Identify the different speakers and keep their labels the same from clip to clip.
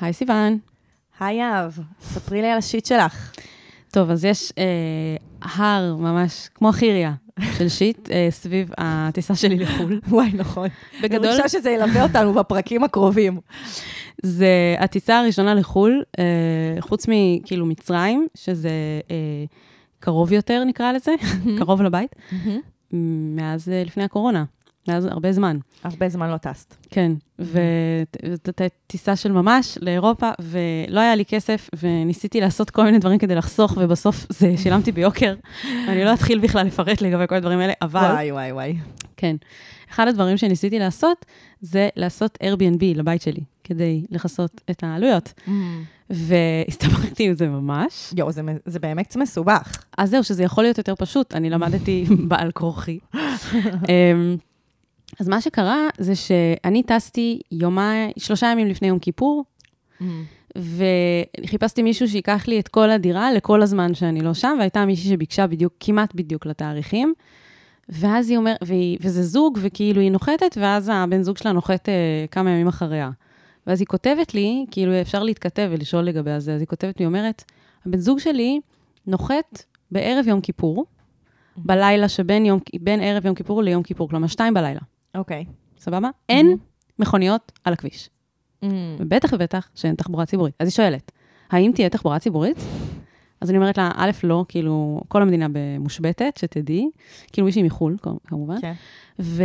Speaker 1: היי סיוון.
Speaker 2: היי אהב, ספרי לי על השיט שלך.
Speaker 1: טוב, אז יש אה, הר ממש, כמו חיריה, של שיט אה, סביב הטיסה שלי לחו"ל.
Speaker 2: וואי, נכון.
Speaker 1: בגדול,
Speaker 2: אני חושבת שזה ילווה אותנו בפרקים הקרובים.
Speaker 1: זה הטיסה הראשונה לחו"ל, אה, חוץ מכאילו מצרים, שזה אה, קרוב יותר, נקרא לזה, קרוב לבית, מאז אה, לפני הקורונה, מאז הרבה זמן.
Speaker 2: הרבה זמן לא טסת.
Speaker 1: כן, וזאת טיסה של ממש לאירופה, ולא היה לי כסף, וניסיתי לעשות כל מיני דברים כדי לחסוך, ובסוף זה שילמתי ביוקר. אני לא אתחיל בכלל לפרט לגבי כל הדברים האלה, אבל...
Speaker 2: וואי, וואי, וואי.
Speaker 1: כן. אחד הדברים שניסיתי לעשות, זה לעשות Airbnb לבית שלי, כדי לכסות את העלויות. והסתבכתי עם זה ממש.
Speaker 2: יואו, זה, זה באמת מסובך.
Speaker 1: אז זהו, שזה יכול להיות יותר פשוט, אני למדתי בעל כורחי. אז מה שקרה זה שאני טסתי יומיים, שלושה ימים לפני יום כיפור, וחיפשתי מישהו שיקח לי את כל הדירה לכל הזמן שאני לא שם, והייתה מישהי שביקשה בדיוק, כמעט בדיוק לתאריכים. ואז היא אומרת, וזה זוג, וכאילו היא נוחתת, ואז הבן זוג שלה נוחת אה, כמה ימים אחריה. ואז היא כותבת לי, כאילו אפשר להתכתב ולשאול לגבי זה, אז היא כותבת לי, אומרת, הבן זוג שלי נוחת בערב יום כיפור, בלילה שבין יום, ערב יום כיפור ליום כיפור, כלומר שתיים בלילה.
Speaker 2: אוקיי.
Speaker 1: סבבה? אין מכוניות על הכביש. ובטח ובטח שאין תחבורה ציבורית. אז היא שואלת, האם תהיה תחבורה ציבורית? אז אני אומרת לה, א', לא, כאילו, כל המדינה מושבתת, שתדעי, כאילו מישהי מחו"ל, כמובן. כן. ו...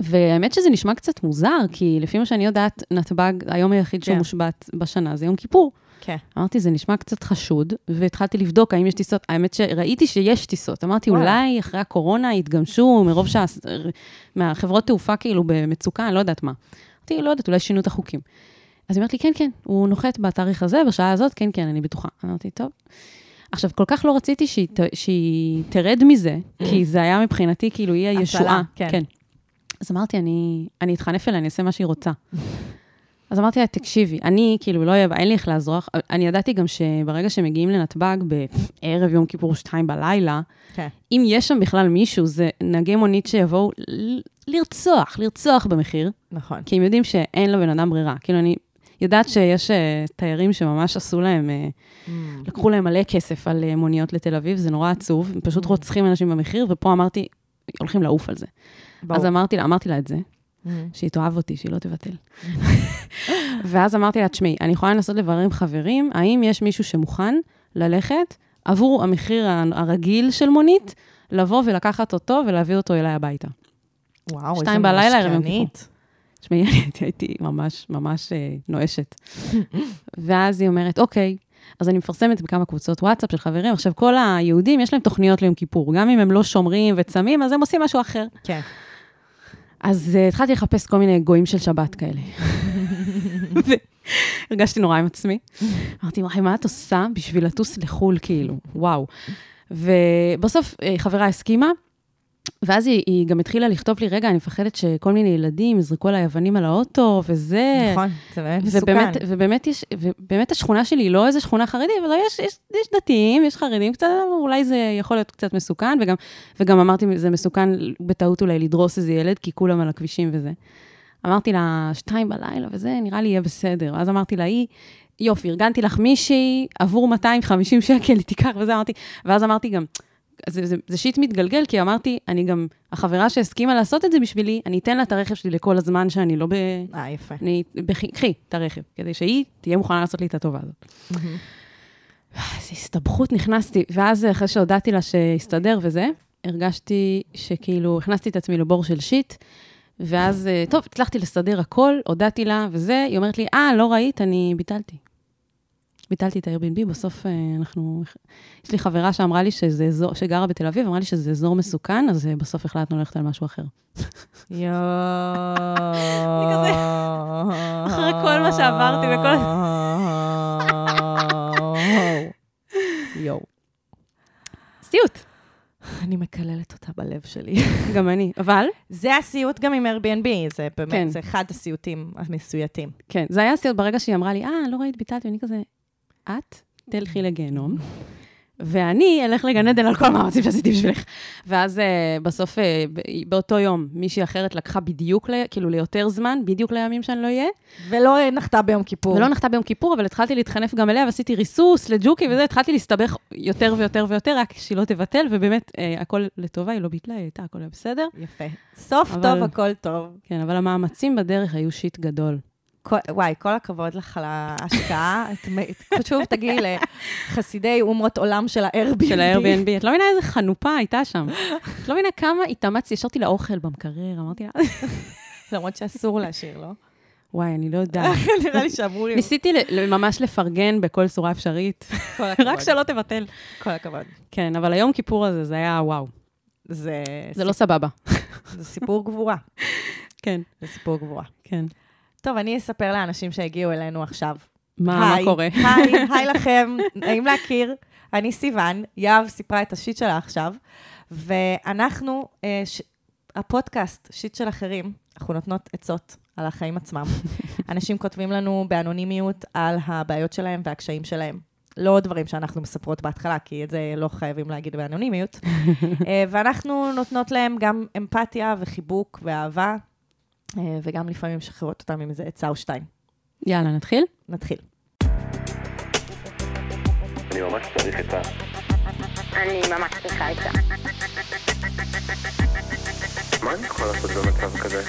Speaker 1: והאמת שזה נשמע קצת מוזר, כי לפי מה שאני יודעת, נתב"ג, היום היחיד כן. שמושבת בשנה זה יום כיפור.
Speaker 2: כן.
Speaker 1: אמרתי, זה נשמע קצת חשוד, והתחלתי לבדוק האם יש טיסות. האמת שראיתי שיש טיסות. אמרתי. אולי אחרי הקורונה יתגמשו מרוב שה... מהחברות תעופה כאילו במצוקה, אני לא יודעת מה. אמרתי, לא יודעת, אולי שינו את החוקים. אז היא אומרת לי, כן, כן, הוא נוחת בתאריך הזה, בשעה הזאת, כן, כן, אני בטוחה. אמרתי, טוב. עכשיו, כל כך לא רציתי שהיא, שהיא תרד מזה, כי זה היה מבחינתי כאילו היא הישועה.
Speaker 2: כן. כן.
Speaker 1: אז אמרתי, אני, אני אתחנף אליה, אני אעשה מה שהיא רוצה. אז אמרתי לה, תקשיבי, אני, כאילו, לא אהיה, אין לי איך לעזור אני ידעתי גם שברגע שמגיעים לנתב"ג בערב יום כיפור שתיים בלילה, כן. אם יש שם בכלל מישהו, זה נהגי מונית שיבואו לרצוח, לרצוח במחיר.
Speaker 2: נכון.
Speaker 1: כי הם יודעים שאין לבן אדם ברירה. כאילו, אני יודעת שיש uh, תיירים שממש עשו להם, uh, mm. לקחו להם מלא כסף על uh, מוניות לתל אביב, זה נורא עצוב, הם פשוט mm. רוצחים אנשים במחיר, ופה אמרתי, הולכים לעוף על זה. ברור. אז אמרתי לה, אמרתי לה את זה. שהיא תאהב אותי, שהיא לא תבטל. ואז אמרתי לה, תשמעי, אני יכולה לנסות לברר עם חברים, האם יש מישהו שמוכן ללכת עבור המחיר הרגיל של מונית, לבוא ולקחת אותו ולהביא אותו אליי הביתה.
Speaker 2: וואו, איזה משקנית.
Speaker 1: תשמעי, הייתי ממש ממש אה, נואשת. ואז היא אומרת, אוקיי, אז אני מפרסמת בכמה קבוצות וואטסאפ של חברים. עכשיו, כל היהודים, יש להם תוכניות ליום כיפור. גם אם הם לא שומרים וצמים, אז הם עושים משהו אחר.
Speaker 2: כן.
Speaker 1: אז uh, התחלתי לחפש כל מיני גויים של שבת כאלה. הרגשתי נורא עם עצמי. אמרתי, מה את עושה בשביל לטוס לחו"ל, כאילו? וואו. ובסוף אה, חברה הסכימה, ואז היא, היא גם התחילה לכתוב לי, רגע, אני מפחדת שכל מיני ילדים יזרקו עליי אבנים על האוטו, וזה...
Speaker 2: נכון, זה באמת מסוכן.
Speaker 1: ובאמת, יש, ובאמת השכונה שלי היא לא איזה שכונה חרדית, אבל יש, יש, יש דתיים, יש חרדים קצת, אולי זה יכול להיות קצת מסוכן, וגם, וגם אמרתי, זה מסוכן בטעות אולי לדרוס איזה ילד, כי כולם על הכבישים וזה. אמרתי לה, שתיים בלילה וזה, נראה לי יהיה בסדר. ואז אמרתי לה, היא, יופי, ארגנתי לך מישהי עבור 250 שקל, היא תיקח וזה, אמרתי, ואז אמרתי גם, זה, זה, זה שיט מתגלגל, כי אמרתי, אני גם, החברה שהסכימה לעשות את זה בשבילי, אני אתן לה את הרכב שלי לכל הזמן שאני לא ב...
Speaker 2: אה, יפה.
Speaker 1: אני, קחי את הרכב, כדי שהיא תהיה מוכנה לעשות לי את הטובה הזאת. איזו הסתבכות נכנסתי, ואז אחרי שהודעתי לה שהסתדר וזה, הרגשתי שכאילו, הכנסתי את עצמי לבור של שיט, ואז, אה, טוב, הצלחתי לסדר הכל, הודעתי לה וזה, היא אומרת לי, אה, לא ראית, אני ביטלתי. ביטלתי את ה-Airbnb, בסוף אה, אנחנו... יש לי חברה שאמרה לי שזה אזור, שגרה בתל אביב, אמרה לי שזה אזור מסוכן, אז אה, בסוף החלטנו ללכת על משהו אחר.
Speaker 2: יואו.
Speaker 1: אני אחרי כל מה שעברתי וכל...
Speaker 2: יואו.
Speaker 1: סיוט.
Speaker 2: אני מקללת אותה בלב שלי.
Speaker 1: גם אני, אבל...
Speaker 2: זה הסיוט גם עם Airbnb, זה באמת, כן. זה אחד הסיוטים המסויטים.
Speaker 1: כן, זה היה סיוט ברגע שהיא אמרה לי, אה, לא ראית, ביטלתי, ואני כזה, את תלכי לגיהנום, ואני אלך לגן עדן על כל המאמצים שעשיתי בשבילך. ואז uh, בסוף, uh, באותו יום, מישהי אחרת לקחה בדיוק, ל, כאילו ליותר זמן, בדיוק לימים שאני לא אהיה.
Speaker 2: ולא נחתה ביום כיפור.
Speaker 1: ולא נחתה ביום כיפור, אבל התחלתי להתחנף גם אליה, ועשיתי ריסוס לג'וקי וזה, התחלתי להסתבך יותר ויותר ויותר, רק שהיא לא תבטל, ובאמת, uh, הכל לטובה, היא לא ביטלה, היא הייתה, הכל היה בסדר.
Speaker 2: יפה. סוף אבל, טוב, הכל טוב.
Speaker 1: כן, אבל המאמצים בדרך היו שיט גדול.
Speaker 2: כל, וואי, כל הכבוד לך על ההשקעה. את, שוב תגיעי לחסידי אומרות עולם של ה-Airbnb.
Speaker 1: של ה-Airbnb. את לא מבינה איזה חנופה הייתה שם. את לא מבינה כמה התאמצתי, ישרתי לאוכל במקרר, אמרתי לה...
Speaker 2: למרות שאסור להשאיר, לא?
Speaker 1: וואי, אני לא יודעת.
Speaker 2: נראה לי שאמרו לי...
Speaker 1: ניסיתי ממש לפרגן בכל צורה אפשרית. כל הכבוד. רק שלא תבטל.
Speaker 2: כל הכבוד.
Speaker 1: כן, אבל היום כיפור הזה, זה היה וואו.
Speaker 2: זה...
Speaker 1: זה לא סבבה.
Speaker 2: זה סיפור גבורה.
Speaker 1: כן.
Speaker 2: זה סיפור גבורה.
Speaker 1: כן.
Speaker 2: טוב, אני אספר לאנשים שהגיעו אלינו עכשיו.
Speaker 1: מה, מה קורה?
Speaker 2: היי, היי לכם, נעים להכיר. אני סיוון, יהב סיפרה את השיט שלה עכשיו, ואנחנו, אה, ש... הפודקאסט, שיט של אחרים, אנחנו נותנות עצות על החיים עצמם. אנשים כותבים לנו באנונימיות על הבעיות שלהם והקשיים שלהם. לא דברים שאנחנו מספרות בהתחלה, כי את זה לא חייבים להגיד באנונימיות. אה, ואנחנו נותנות להם גם אמפתיה וחיבוק ואהבה, אה, וגם לפעמים משחררות אותם עם איזה עצה או שתיים.
Speaker 1: יאללה, נתחיל?
Speaker 2: נתחיל.
Speaker 3: אני ממש צריך עצה.
Speaker 4: אני ממש צריכה עצה.
Speaker 3: מה אני יכול לעשות במצב כזה?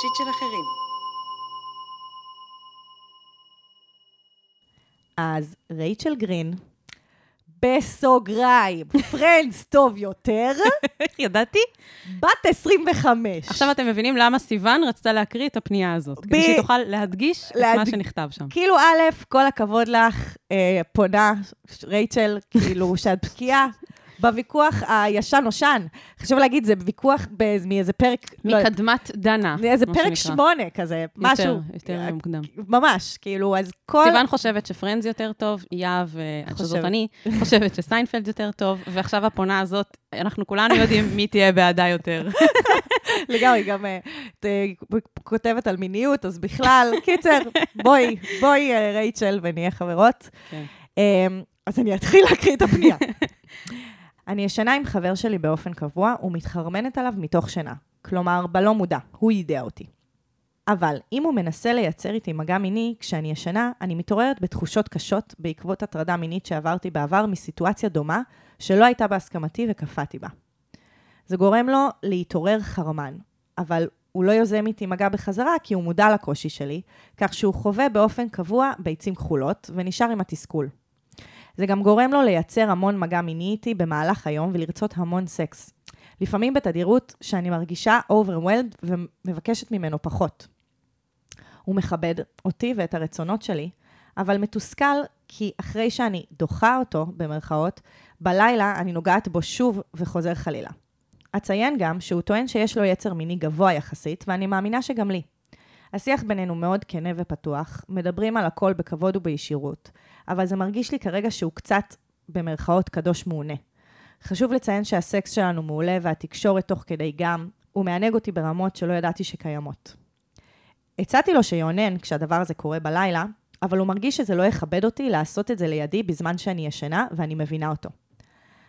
Speaker 1: shit של אחרים.
Speaker 2: אז רייצ'ל גרין, בסוגריים, Friends טוב יותר.
Speaker 1: איך ידעתי?
Speaker 2: בת 25.
Speaker 1: עכשיו אתם מבינים למה סיוון רצתה להקריא את הפנייה הזאת, ב... כדי שהיא תוכל להדגיש להד... את מה שנכתב שם.
Speaker 2: כאילו, א', כל הכבוד לך, אה, פונה, רייצ'ל, כאילו, שאת בקיאה. בוויכוח הישן-נושן. חשוב להגיד, זה ויכוח מאיזה פרק...
Speaker 1: לא מקדמת לא, דנה,
Speaker 2: מאיזה פרק שמונה כזה, יותר, משהו.
Speaker 1: יותר יותר מוקדם.
Speaker 2: ממש, כאילו, אז כל...
Speaker 1: סיוון חושבת שפרנדס יותר טוב, יהב, שזאת אני, חושבת שסיינפלד יותר טוב, ועכשיו הפונה הזאת, אנחנו כולנו יודעים מי תהיה בעדה יותר.
Speaker 2: לגמרי, גם אה, כותבת על מיניות, אז בכלל, קיצר, בואי, בואי, אה, רייצ'ל, ונהיה חברות. כן. אמ, אז אני אתחיל להקריא את הפנייה. אני ישנה עם חבר שלי באופן קבוע ומתחרמנת עליו מתוך שינה. כלומר, בלא מודע, הוא יידע אותי. אבל אם הוא מנסה לייצר איתי מגע מיני, כשאני ישנה, אני מתעוררת בתחושות קשות בעקבות הטרדה מינית שעברתי בעבר מסיטואציה דומה, שלא הייתה בהסכמתי וקפאתי בה. זה גורם לו להתעורר חרמן, אבל הוא לא יוזם איתי מגע בחזרה כי הוא מודע לקושי שלי, כך שהוא חווה באופן קבוע ביצים כחולות, ונשאר עם התסכול. זה גם גורם לו לייצר המון מגע מיני איתי במהלך היום ולרצות המון סקס. לפעמים בתדירות שאני מרגישה overwhelmed ומבקשת ממנו פחות. הוא מכבד אותי ואת הרצונות שלי, אבל מתוסכל כי אחרי שאני דוחה אותו, במרכאות, בלילה אני נוגעת בו שוב וחוזר חלילה. אציין גם שהוא טוען שיש לו יצר מיני גבוה יחסית, ואני מאמינה שגם לי. השיח בינינו מאוד כנה ופתוח, מדברים על הכל בכבוד ובישירות, אבל זה מרגיש לי כרגע שהוא קצת, במרכאות, קדוש מעונה. חשוב לציין שהסקס שלנו מעולה והתקשורת תוך כדי גם, הוא מענג אותי ברמות שלא ידעתי שקיימות. הצעתי לו שיונן כשהדבר הזה קורה בלילה, אבל הוא מרגיש שזה לא יכבד אותי לעשות את זה לידי בזמן שאני ישנה, ואני מבינה אותו.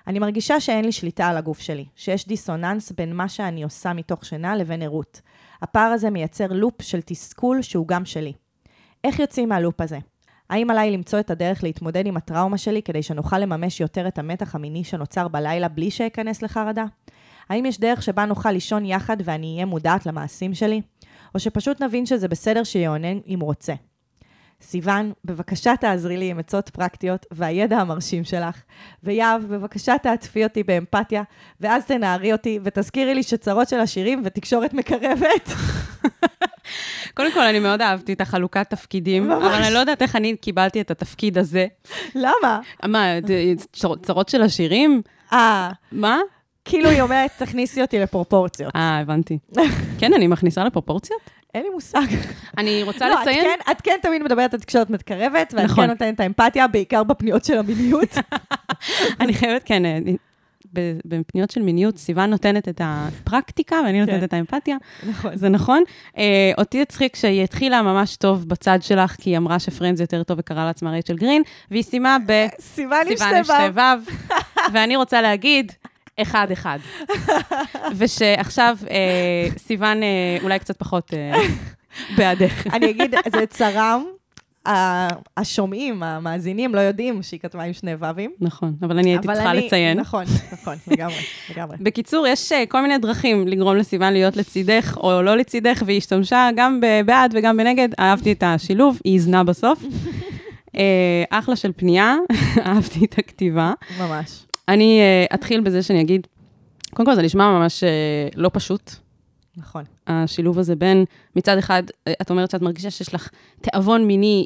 Speaker 2: אני מרגישה שאין לי שליטה על הגוף שלי, שיש דיסוננס בין מה שאני עושה מתוך שינה לבין ערות. הפער הזה מייצר לופ של תסכול שהוא גם שלי. איך יוצאים מהלופ הזה? האם עליי למצוא את הדרך להתמודד עם הטראומה שלי כדי שנוכל לממש יותר את המתח המיני שנוצר בלילה בלי שאכנס לחרדה? האם יש דרך שבה נוכל לישון יחד ואני אהיה מודעת למעשים שלי? או שפשוט נבין שזה בסדר שיעונן אם רוצה? סיוון, בבקשה תעזרי לי עם עצות פרקטיות והידע המרשים שלך. ויהב, בבקשה תעטפי אותי באמפתיה, ואז תנערי אותי ותזכירי לי שצרות של עשירים ותקשורת מקרבת.
Speaker 1: קודם כל, אני מאוד אהבתי את החלוקת תפקידים, ממש. אבל אני לא יודעת איך אני קיבלתי את התפקיד הזה.
Speaker 2: למה?
Speaker 1: מה, צרות של עשירים?
Speaker 2: אה.
Speaker 1: מה?
Speaker 2: כאילו היא אומרת, תכניסי אותי לפרופורציות.
Speaker 1: אה, הבנתי. כן, אני מכניסה לפרופורציות?
Speaker 2: אין לי מושג.
Speaker 1: אני רוצה לא, לציין...
Speaker 2: כן, את כן תמיד מדברת על תקשורת מתקרבת, ואת נכון. כן נותנת את האמפתיה, בעיקר בפניות של המיניות.
Speaker 1: אני חייבת, כן, אה, בפניות של מיניות, סיוון נותנת את הפרקטיקה ואני נותנת
Speaker 2: כן.
Speaker 1: את האמפתיה.
Speaker 2: נכון.
Speaker 1: זה נכון. אה, אותי הצחיק שהיא התחילה ממש טוב בצד שלך, כי היא אמרה שפרנד זה יותר טוב וקראה לעצמה רייצ'ל גרין, והיא סיימה ב...
Speaker 2: סיוון עם שתי
Speaker 1: שתי
Speaker 2: ו'.
Speaker 1: ו', ואני רוצה להגיד, אחד-אחד. ושעכשיו אה, סיוון אה, אולי קצת פחות אה, בעדך.
Speaker 2: אני אגיד, זה צרם. השומעים, המאזינים, לא יודעים שהיא כתבה עם שני ו"ים.
Speaker 1: נכון, אבל אני הייתי צריכה לציין.
Speaker 2: נכון, נכון, לגמרי, לגמרי.
Speaker 1: בקיצור, יש אה, כל מיני דרכים לגרום לסיוון להיות לצידך או לא לצידך, והיא השתמשה גם בבעד וגם בנגד. אהבתי את השילוב, היא איזנה בסוף. אה, אחלה של פנייה, אהבתי את הכתיבה.
Speaker 2: ממש.
Speaker 1: אני אה, אתחיל בזה שאני אגיד, קודם כל זה נשמע ממש אה, לא פשוט,
Speaker 2: נכון.
Speaker 1: השילוב הזה בין, מצד אחד, אה, את אומרת שאת מרגישה שיש לך תיאבון מיני,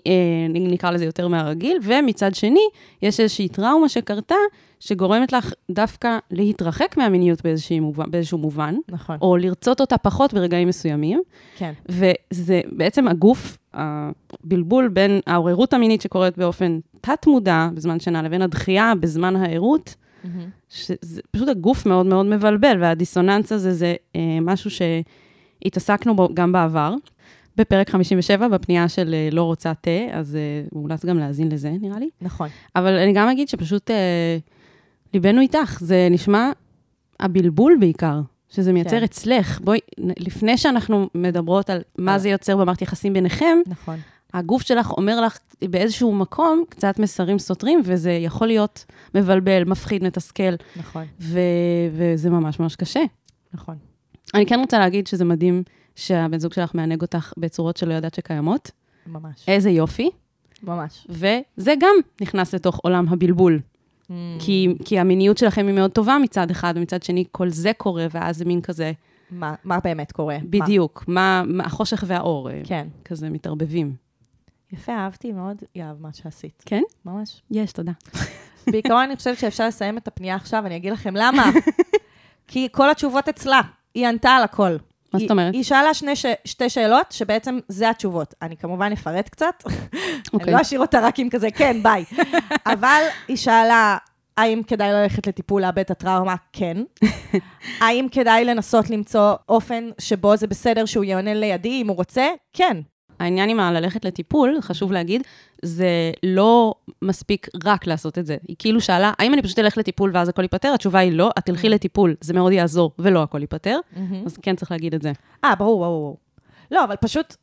Speaker 1: נקרא לזה יותר מהרגיל, ומצד שני, יש איזושהי טראומה שקרתה, שגורמת לך דווקא להתרחק מהמיניות מובן, באיזשהו מובן,
Speaker 2: נכון.
Speaker 1: או לרצות אותה פחות ברגעים מסוימים,
Speaker 2: כן.
Speaker 1: וזה בעצם הגוף, הבלבול בין העוררות המינית שקורית באופן תת-מודע בזמן שינה, לבין הדחייה בזמן הערות. שזה פשוט הגוף מאוד מאוד מבלבל, והדיסוננס הזה זה אה, משהו שהתעסקנו בו גם בעבר. בפרק 57, בפנייה של אה, לא רוצה תה, אז אה, מומלץ גם להאזין לזה, נראה לי.
Speaker 2: נכון.
Speaker 1: אבל אני גם אגיד שפשוט אה, ליבנו איתך, זה נשמע הבלבול בעיקר, שזה מייצר
Speaker 2: כן.
Speaker 1: אצלך. בואי, לפני שאנחנו מדברות על מה זה יוצר במערכת יחסים ביניכם,
Speaker 2: נכון.
Speaker 1: הגוף שלך אומר לך באיזשהו מקום קצת מסרים סותרים, וזה יכול להיות מבלבל, מפחיד, מתסכל.
Speaker 2: נכון.
Speaker 1: ו- וזה ממש ממש קשה.
Speaker 2: נכון.
Speaker 1: אני כן רוצה להגיד שזה מדהים שהבן זוג שלך מענג אותך בצורות שלא ידעת שקיימות.
Speaker 2: ממש.
Speaker 1: איזה יופי.
Speaker 2: ממש.
Speaker 1: וזה גם נכנס לתוך עולם הבלבול.
Speaker 2: Mm.
Speaker 1: כי, כי המיניות שלכם היא מאוד טובה מצד אחד, ומצד שני כל זה קורה, ואז זה מין כזה,
Speaker 2: מה, מה באמת קורה? מה?
Speaker 1: בדיוק, מה, מה החושך והאור, אה,
Speaker 2: כן.
Speaker 1: כזה מתערבבים.
Speaker 2: יפה, אהבתי מאוד, יאהב, מה שעשית.
Speaker 1: כן?
Speaker 2: ממש.
Speaker 1: יש, תודה.
Speaker 2: בעיקרון אני חושבת שאפשר לסיים את הפנייה עכשיו, אני אגיד לכם למה. כי כל התשובות אצלה, היא ענתה על הכל.
Speaker 1: מה זאת אומרת?
Speaker 2: היא שאלה שני ש... שתי שאלות, שבעצם זה התשובות. אני כמובן אפרט קצת, אני
Speaker 1: אוקיי.
Speaker 2: לא אשאיר אותה רק עם כזה, כן, ביי. אבל היא שאלה, האם כדאי ללכת לטיפול לאבד את הטראומה? כן. האם כדאי לנסות למצוא אופן שבו זה בסדר שהוא יענה לידי אם הוא רוצה? כן.
Speaker 1: העניין עם הללכת לטיפול, חשוב להגיד, זה לא מספיק רק לעשות את זה. היא כאילו שאלה, האם אני פשוט אלך לטיפול ואז הכל ייפתר? התשובה היא לא, את תלכי לטיפול, זה מאוד יעזור, ולא הכל ייפתר. אז כן צריך להגיד את זה.
Speaker 2: אה, ברור, ברור, ברור. לא, אבל פשוט,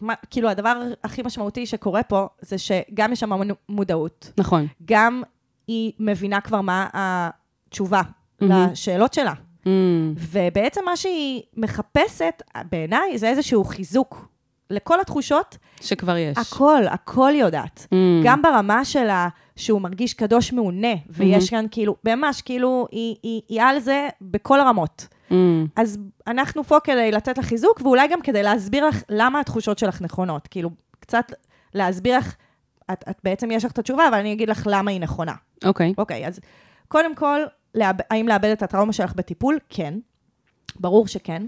Speaker 2: מה, כאילו, הדבר הכי משמעותי שקורה פה, זה שגם יש שם מודעות,
Speaker 1: נכון.
Speaker 2: גם היא מבינה כבר מה התשובה. לשאלות שלה.
Speaker 1: Mm,
Speaker 2: ובעצם מה שהיא מחפשת, בעיניי, זה איזשהו חיזוק לכל התחושות.
Speaker 1: שכבר יש.
Speaker 2: הכל, הכל יודעת.
Speaker 1: Mm,
Speaker 2: גם ברמה שלה, שהוא מרגיש קדוש מעונה, ויש כאן כאילו, ממש, כאילו, היא, היא, היא על זה בכל הרמות.
Speaker 1: mm,
Speaker 2: אז אנחנו פה כדי לתת לך חיזוק, ואולי גם כדי להסביר לך למה התחושות שלך נכונות. כאילו, קצת להסביר לך, את, את בעצם יש לך את התשובה, אבל אני אגיד לך למה היא נכונה.
Speaker 1: אוקיי.
Speaker 2: אוקיי, אז קודם כל, לאב, האם לאבד את הטראומה שלך בטיפול? כן. ברור שכן.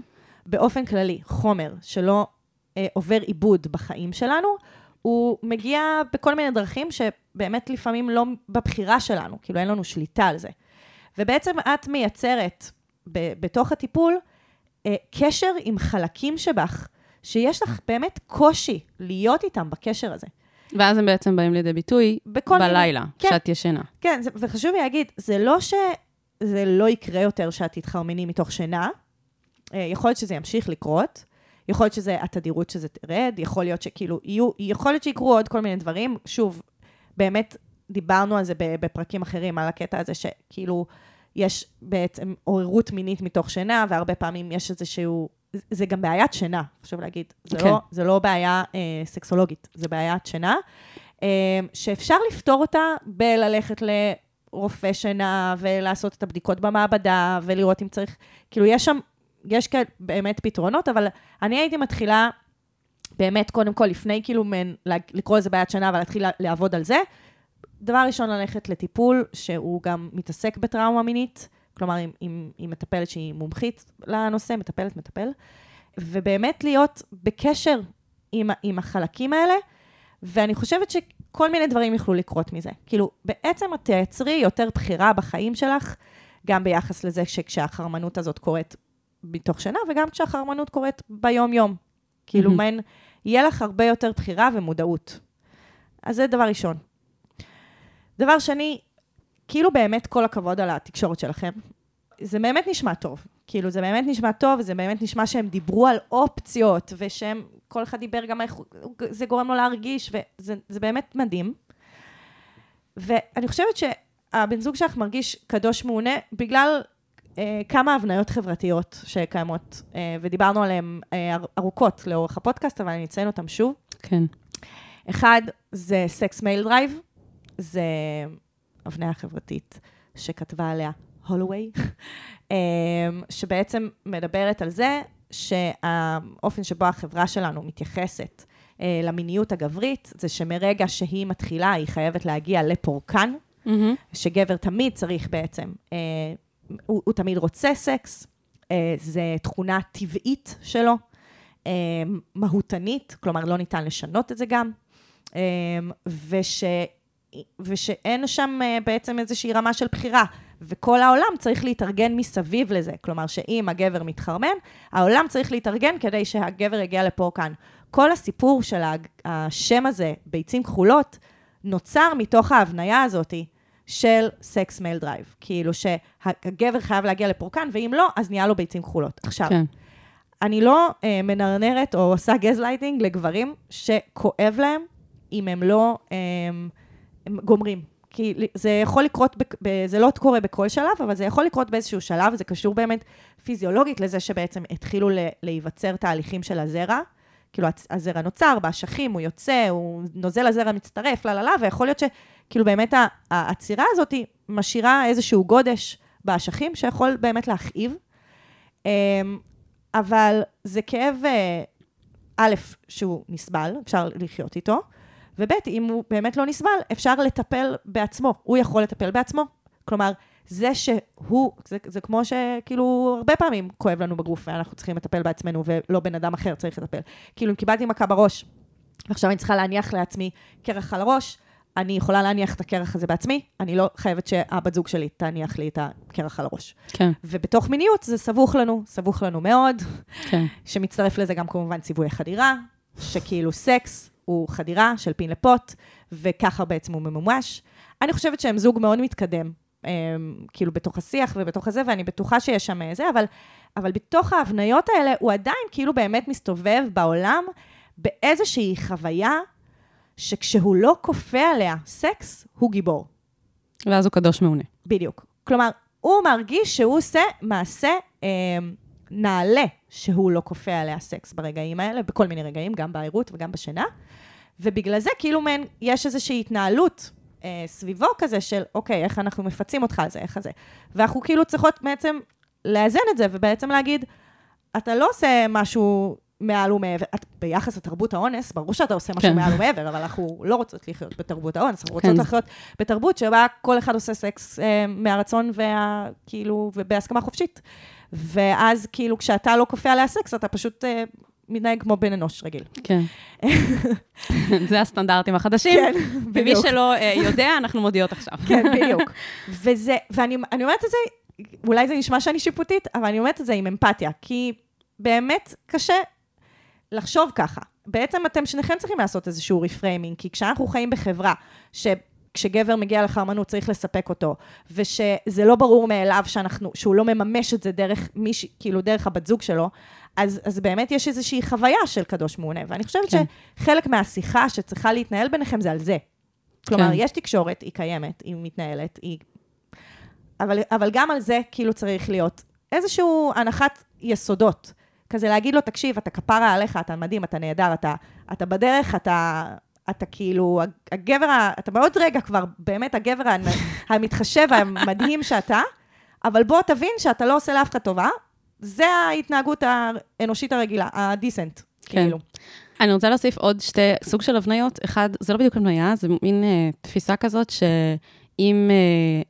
Speaker 2: באופן כללי, חומר שלא עובר עיבוד בחיים שלנו, הוא מגיע בכל מיני דרכים שבאמת לפעמים לא בבחירה שלנו, כאילו אין לנו שליטה על זה. ובעצם את מייצרת ב- בתוך הטיפול אה, קשר עם חלקים שבך, שיש לך באמת קושי להיות איתם בקשר הזה.
Speaker 1: ואז הם בעצם באים לידי ביטוי בלילה,
Speaker 2: כן.
Speaker 1: כשאת ישנה.
Speaker 2: כן, זה, וחשוב לי להגיד, זה לא שזה לא יקרה יותר שאת תתחרמני מתוך שינה, אה, יכול להיות שזה ימשיך לקרות, יכול להיות שזה התדירות שזה תרד, יכול להיות שכאילו יהיו, יכול להיות שיקרו עוד כל מיני דברים. שוב, באמת דיברנו על זה בפרקים אחרים, על הקטע הזה שכאילו יש בעצם עוררות מינית מתוך שינה, והרבה פעמים יש איזשהו... זה גם בעיית שינה, חשוב להגיד. זה,
Speaker 1: כן.
Speaker 2: לא, זה לא בעיה אה, סקסולוגית, זה בעיית שינה, אה, שאפשר לפתור אותה בללכת לרופא שינה, ולעשות את הבדיקות במעבדה, ולראות אם צריך... כאילו, יש שם, יש כאלה באמת פתרונות, אבל אני הייתי מתחילה באמת, קודם כל, לפני כאילו מן, לקרוא לזה בעיית שינה, ולהתחיל לעבוד על זה. דבר ראשון, ללכת לטיפול, שהוא גם מתעסק בטראומה מינית, כלומר, עם, עם, עם מטפלת שהיא מומחית לנושא, מטפלת, מטפל, ובאמת להיות בקשר עם, עם החלקים האלה, ואני חושבת שכל מיני דברים יוכלו לקרות מזה. כאילו, בעצם את תייצרי יותר בחירה בחיים שלך, גם ביחס לזה שכשהחרמנות הזאת קורית מתוך שינה, וגם כשהחרמנות קורית ביום-יום. כאילו. מעין, יהיה לך הרבה יותר בחירה ומודעות. אז זה דבר ראשון. דבר שני, כאילו באמת כל הכבוד על התקשורת שלכם. זה באמת נשמע טוב. כאילו, זה באמת נשמע טוב, זה באמת נשמע שהם דיברו על אופציות, ושהם, כל אחד דיבר גם איך זה גורם לו להרגיש, וזה זה באמת מדהים. ואני חושבת שהבן זוג שלך מרגיש קדוש מעונה בגלל כמה הבניות חברתיות שקיימות, אה, ודיברנו עליהן אה, אר- ארוכות לאורך הפודקאסט, אבל אני אציין אותן שוב.
Speaker 1: כן.
Speaker 2: אחד, זה sex male drive, זה הבניה חברתית שכתבה עליה הולווי, שבעצם מדברת על זה שהאופן שבו החברה שלנו מתייחסת אה, למיניות הגברית, זה שמרגע שהיא מתחילה, היא חייבת להגיע לפורקן,
Speaker 1: מהמם.
Speaker 2: שגבר תמיד צריך בעצם, אה, הוא, הוא תמיד רוצה סקס, אה, זה תכונה טבעית שלו, אה, מהותנית, כלומר לא ניתן לשנות את זה גם, אה, וש, ושאין שם אה, בעצם איזושהי רמה של בחירה, וכל העולם צריך להתארגן מסביב לזה, כלומר שאם הגבר מתחרמן, העולם צריך להתארגן כדי שהגבר יגיע לפורקן. כל הסיפור של השם הזה, ביצים כחולות, נוצר מתוך ההבניה הזאת של sex male drive. כאילו שהגבר חייב להגיע לפורקן, ואם לא, אז נהיה לו ביצים כחולות. עכשיו,
Speaker 1: כן.
Speaker 2: אני לא אה, מנרנרת או עושה גזלייטינג לגברים שכואב להם אם הם לא אה, הם גומרים. כי זה יכול לקרות, ב, זה לא קורה בכל שלב, אבל זה יכול לקרות באיזשהו שלב, זה קשור באמת פיזיולוגית לזה שבעצם התחילו להיווצר תהליכים של הזרע. כאילו, הזרע נוצר באשכים, הוא יוצא, הוא נוזל הזרע מצטרף, לה לה לה, ויכול להיות שכאילו באמת העצירה הזאת משאירה איזשהו גודש באשכים שיכול באמת להכאיב. אמ, אבל זה כאב, אה, א', שהוא נסבל, אפשר לחיות איתו, וב', אם הוא באמת לא נסבל, אפשר לטפל בעצמו, הוא יכול לטפל בעצמו. כלומר, זה שהוא, זה, זה כמו שכאילו הרבה פעמים כואב לנו בגוף ואנחנו צריכים לטפל בעצמנו ולא בן אדם אחר צריך לטפל. כאילו, אם קיבלתי מכה בראש, ועכשיו אני צריכה להניח לעצמי קרח על הראש, אני יכולה להניח את הקרח הזה בעצמי, אני לא חייבת שהבת זוג שלי תניח לי את הקרח על הראש.
Speaker 1: כן,
Speaker 2: ובתוך מיניות זה סבוך לנו, סבוך לנו מאוד,
Speaker 1: כן.
Speaker 2: שמצטרף לזה גם כמובן ציווי החדירה, שכאילו סקס הוא חדירה של פין לפוט, וככה בעצם הוא ממומש. אני חושבת שהם זוג מאוד מתקדם, הם, כאילו בתוך השיח ובתוך הזה, ואני בטוחה שיש שם זה, אבל, אבל בתוך ההבניות האלה, הוא עדיין כאילו באמת מסתובב בעולם באיזושהי חוויה שכשהוא לא כופה עליה סקס, הוא גיבור.
Speaker 1: ואז הוא קדוש מעונה.
Speaker 2: בדיוק. כלומר, הוא מרגיש שהוא עושה מעשה אה, נעלה שהוא לא כופה עליה סקס ברגעים האלה, בכל מיני רגעים, גם בערות וגם בשינה. ובגלל זה, כאילו, מן, יש איזושהי התנהלות אה, סביבו כזה של, אוקיי, איך אנחנו מפצים אותך על זה, איך זה. ואנחנו כאילו צריכות בעצם לאזן את זה, ובעצם להגיד, אתה לא עושה משהו מעל ומעבר. את, ביחס לתרבות האונס, ברור שאתה עושה משהו
Speaker 1: כן.
Speaker 2: מעל ומעבר, אבל אנחנו לא רוצות לחיות בתרבות האונס, אנחנו רוצות
Speaker 1: כן.
Speaker 2: לחיות בתרבות שבה כל אחד עושה סקס אה, מהרצון וה, כאילו, ובהסכמה חופשית. ואז כאילו, כשאתה לא כופה עליה סקס, אתה פשוט אה, מתנהג כמו בן אנוש רגיל.
Speaker 1: כן. זה הסטנדרטים החדשים.
Speaker 2: כן,
Speaker 1: ומי
Speaker 2: בדיוק.
Speaker 1: שלא אה, יודע, אנחנו מודיעות עכשיו.
Speaker 2: כן, בדיוק. וזה, ואני אני אומרת את זה, אולי זה נשמע שאני שיפוטית, אבל אני אומרת את זה עם אמפתיה, כי באמת קשה לחשוב ככה. בעצם אתם שניכם צריכים לעשות איזשהו reframing, כי כשאנחנו חיים בחברה, ש... כשגבר מגיע לחרמנות צריך לספק אותו, ושזה לא ברור מאליו שאנחנו, שהוא לא מממש את זה דרך מישהי, כאילו דרך הבת זוג שלו, אז, אז באמת יש איזושהי חוויה של קדוש מעונה, ואני חושבת
Speaker 1: כן.
Speaker 2: שחלק מהשיחה שצריכה להתנהל ביניכם זה על זה. כלומר,
Speaker 1: כן.
Speaker 2: יש תקשורת, היא קיימת, היא מתנהלת, היא... אבל, אבל גם על זה כאילו צריך להיות איזושהי הנחת יסודות. כזה להגיד לו, תקשיב, אתה כפרה עליך, אתה מדהים, אתה נהדר, אתה, אתה בדרך, אתה, אתה כאילו, הגבר, אתה בעוד רגע כבר, באמת הגבר המתחשב, המדהים שאתה, אבל בוא תבין שאתה לא עושה לאף אחד טובה, זה ההתנהגות האנושית הרגילה, הדיסנט,
Speaker 1: כן.
Speaker 2: כאילו.
Speaker 1: אני רוצה להוסיף עוד שתי סוג של הבניות. אחד, זה לא בדיוק הבניה, זה מין אה, תפיסה כזאת שאם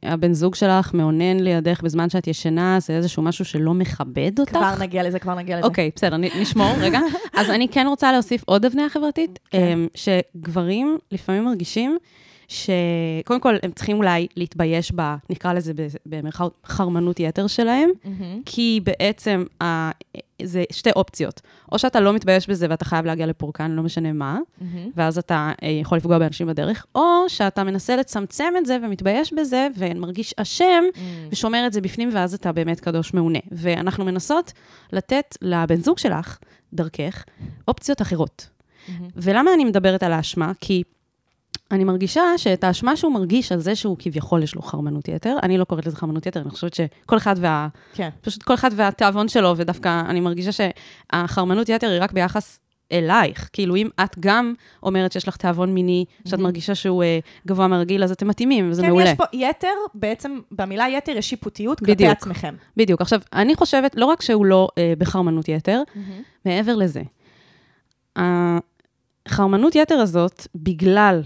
Speaker 1: אה, הבן זוג שלך מאונן לידך בזמן שאת ישנה, זה איזשהו משהו שלא מכבד אותך.
Speaker 2: כבר נגיע לזה, כבר נגיע לזה.
Speaker 1: אוקיי, בסדר, נ- נשמור רגע. אז אני כן רוצה להוסיף עוד הבניה חברתית,
Speaker 2: כן.
Speaker 1: אמ, שגברים לפעמים מרגישים שקודם כל, הם צריכים אולי להתבייש ב... נקרא לזה במרכאות חרמנות יתר שלהם, כי בעצם ה... זה שתי אופציות. או שאתה לא מתבייש בזה ואתה חייב להגיע לפורקן, לא משנה מה, ואז אתה אה, יכול לפגוע באנשים בדרך, או שאתה מנסה לצמצם את זה ומתבייש בזה ומרגיש אשם, ושומר את זה בפנים, ואז אתה באמת קדוש מעונה. ואנחנו מנסות לתת לבן זוג שלך, דרכך, אופציות אחרות. ולמה אני מדברת על האשמה? כי אני מרגישה שאת האשמה שהוא מרגיש על זה שהוא כביכול יש לו חרמנות יתר, אני לא קוראת לזה חרמנות יתר, אני חושבת שכל אחד וה...
Speaker 2: כן.
Speaker 1: פשוט כל אחד והתיאבון שלו, ודווקא אני מרגישה שהחרמנות יתר היא רק ביחס אלייך. כאילו, אם את גם אומרת שיש לך תיאבון מיני, שאת מרגישה שהוא אה, גבוה מהרגיל, אז אתם מתאימים, וזה
Speaker 2: כן,
Speaker 1: מעולה.
Speaker 2: יש פה יתר, בעצם במילה יתר יש שיפוטיות כלפי
Speaker 1: בדיוק.
Speaker 2: עצמכם.
Speaker 1: בדיוק. עכשיו, אני חושבת, לא רק שהוא לא אה, בחרמנות יתר, מעבר לזה, החרמנות יתר הזאת, בגלל,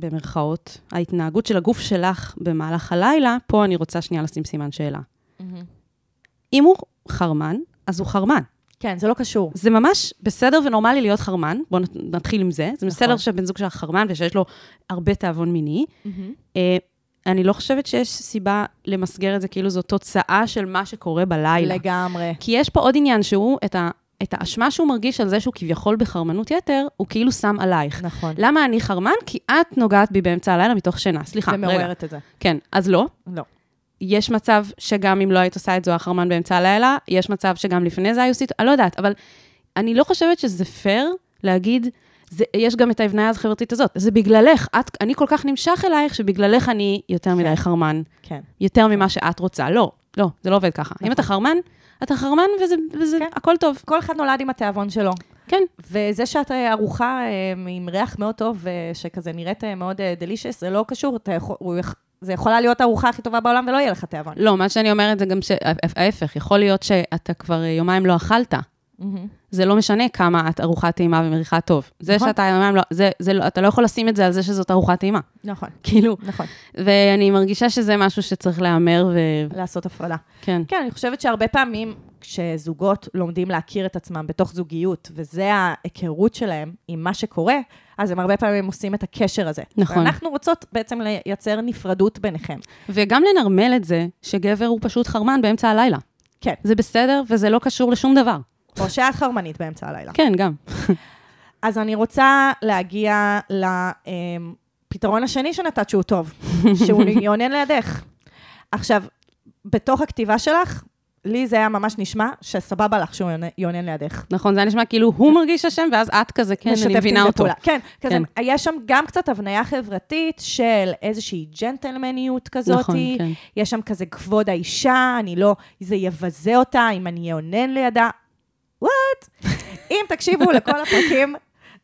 Speaker 1: במרכאות, ההתנהגות של הגוף שלך במהלך הלילה, פה אני רוצה שנייה לשים סימן שאלה. אם הוא חרמן, אז הוא חרמן.
Speaker 2: כן, זה לא קשור.
Speaker 1: זה ממש בסדר ונורמלי להיות חרמן, בואו נתחיל עם זה. זה בסדר
Speaker 2: נכון.
Speaker 1: שהבן זוג שלך חרמן ושיש לו הרבה תיאבון מיני. אה, אני לא חושבת שיש סיבה למסגר את זה כאילו זו תוצאה של מה שקורה בלילה.
Speaker 2: לגמרי.
Speaker 1: כי יש פה עוד עניין שהוא, את, ה, את האשמה שהוא מרגיש על זה שהוא כביכול בחרמנות יתר, הוא כאילו שם עלייך.
Speaker 2: נכון.
Speaker 1: למה אני חרמן? כי את נוגעת בי באמצע הלילה מתוך שינה. סליחה, רגע.
Speaker 2: ומעוררת את זה.
Speaker 1: כן, אז לא.
Speaker 2: לא.
Speaker 1: יש מצב שגם אם לא היית עושה את זה, הוא היה חרמן באמצע הלילה, יש מצב שגם לפני זה היו סיטואציות, אני לא יודעת, אבל אני לא חושבת שזה פייר להגיד, זה, יש גם את ההבניה החברתית הזאת, זה בגללך, את, אני כל כך נמשך אלייך, שבגללך אני יותר מדי חרמן,
Speaker 2: כן.
Speaker 1: יותר ממה שאת רוצה. לא, לא, זה לא עובד ככה. אם אתה חרמן, אתה חרמן וזה, וזה
Speaker 2: כן.
Speaker 1: הכל טוב.
Speaker 2: כל אחד נולד עם התיאבון שלו.
Speaker 1: כן,
Speaker 2: וזה שאת אה, ארוחה אה, עם ריח מאוד טוב, אה, שכזה נראית אה, מאוד דלישס, זה לא קשור, אתה יכול, הוא זה יכולה להיות הארוחה הכי טובה בעולם ולא יהיה לך תיאבון.
Speaker 1: לא, מה שאני אומרת זה גם שההפך, יכול להיות שאתה כבר יומיים לא אכלת. זה לא משנה כמה את ארוחה טעימה ומריחה טוב. זה
Speaker 2: נכון.
Speaker 1: שאתה יומיים לא, זה, זה, לא- אתה לא יכול לשים את זה על זה שזאת ארוחה טעימה.
Speaker 2: נכון,
Speaker 1: כאילו,
Speaker 2: נכון.
Speaker 1: ואני מרגישה שזה משהו שצריך להיאמר, וכן.
Speaker 2: לעשות הפרדה. כן, אני חושבת שהרבה פעמים כשזוגות לומדים להכיר את עצמם בתוך זוגיות, וזה ההיכרות שלהם עם מה שקורה, אז הם הרבה פעמים עושים את הקשר הזה.
Speaker 1: נכון.
Speaker 2: ואנחנו רוצות בעצם לייצר נפרדות ביניכם.
Speaker 1: וגם לנרמל את זה שגבר הוא פשוט חרמן באמצע הלילה.
Speaker 2: כן.
Speaker 1: זה בסדר, וזה לא קשור לשום דבר.
Speaker 2: או שאת חרמנית באמצע הלילה.
Speaker 1: כן, גם.
Speaker 2: אז אני רוצה להגיע לפתרון השני שנתת שהוא טוב, שהוא יעונן לידך. עכשיו, בתוך הכתיבה שלך, לי זה היה ממש נשמע שסבבה לך שהוא יעונן- לידך.
Speaker 1: נכון, זה היה נשמע כאילו הוא מרגיש אשם, ואז את כזה, כן, אני מבינה אותו.
Speaker 2: פעולה. כן, כזה,
Speaker 1: כן.
Speaker 2: יש שם גם קצת הבניה חברתית של איזושהי ג'נטלמניות כזאת.
Speaker 1: נכון, כן.
Speaker 2: יש שם כזה כבוד האישה, אני לא, זה יבזה אותה אם אני אעונן לידה. וואט? אם תקשיבו לכל הפרקים,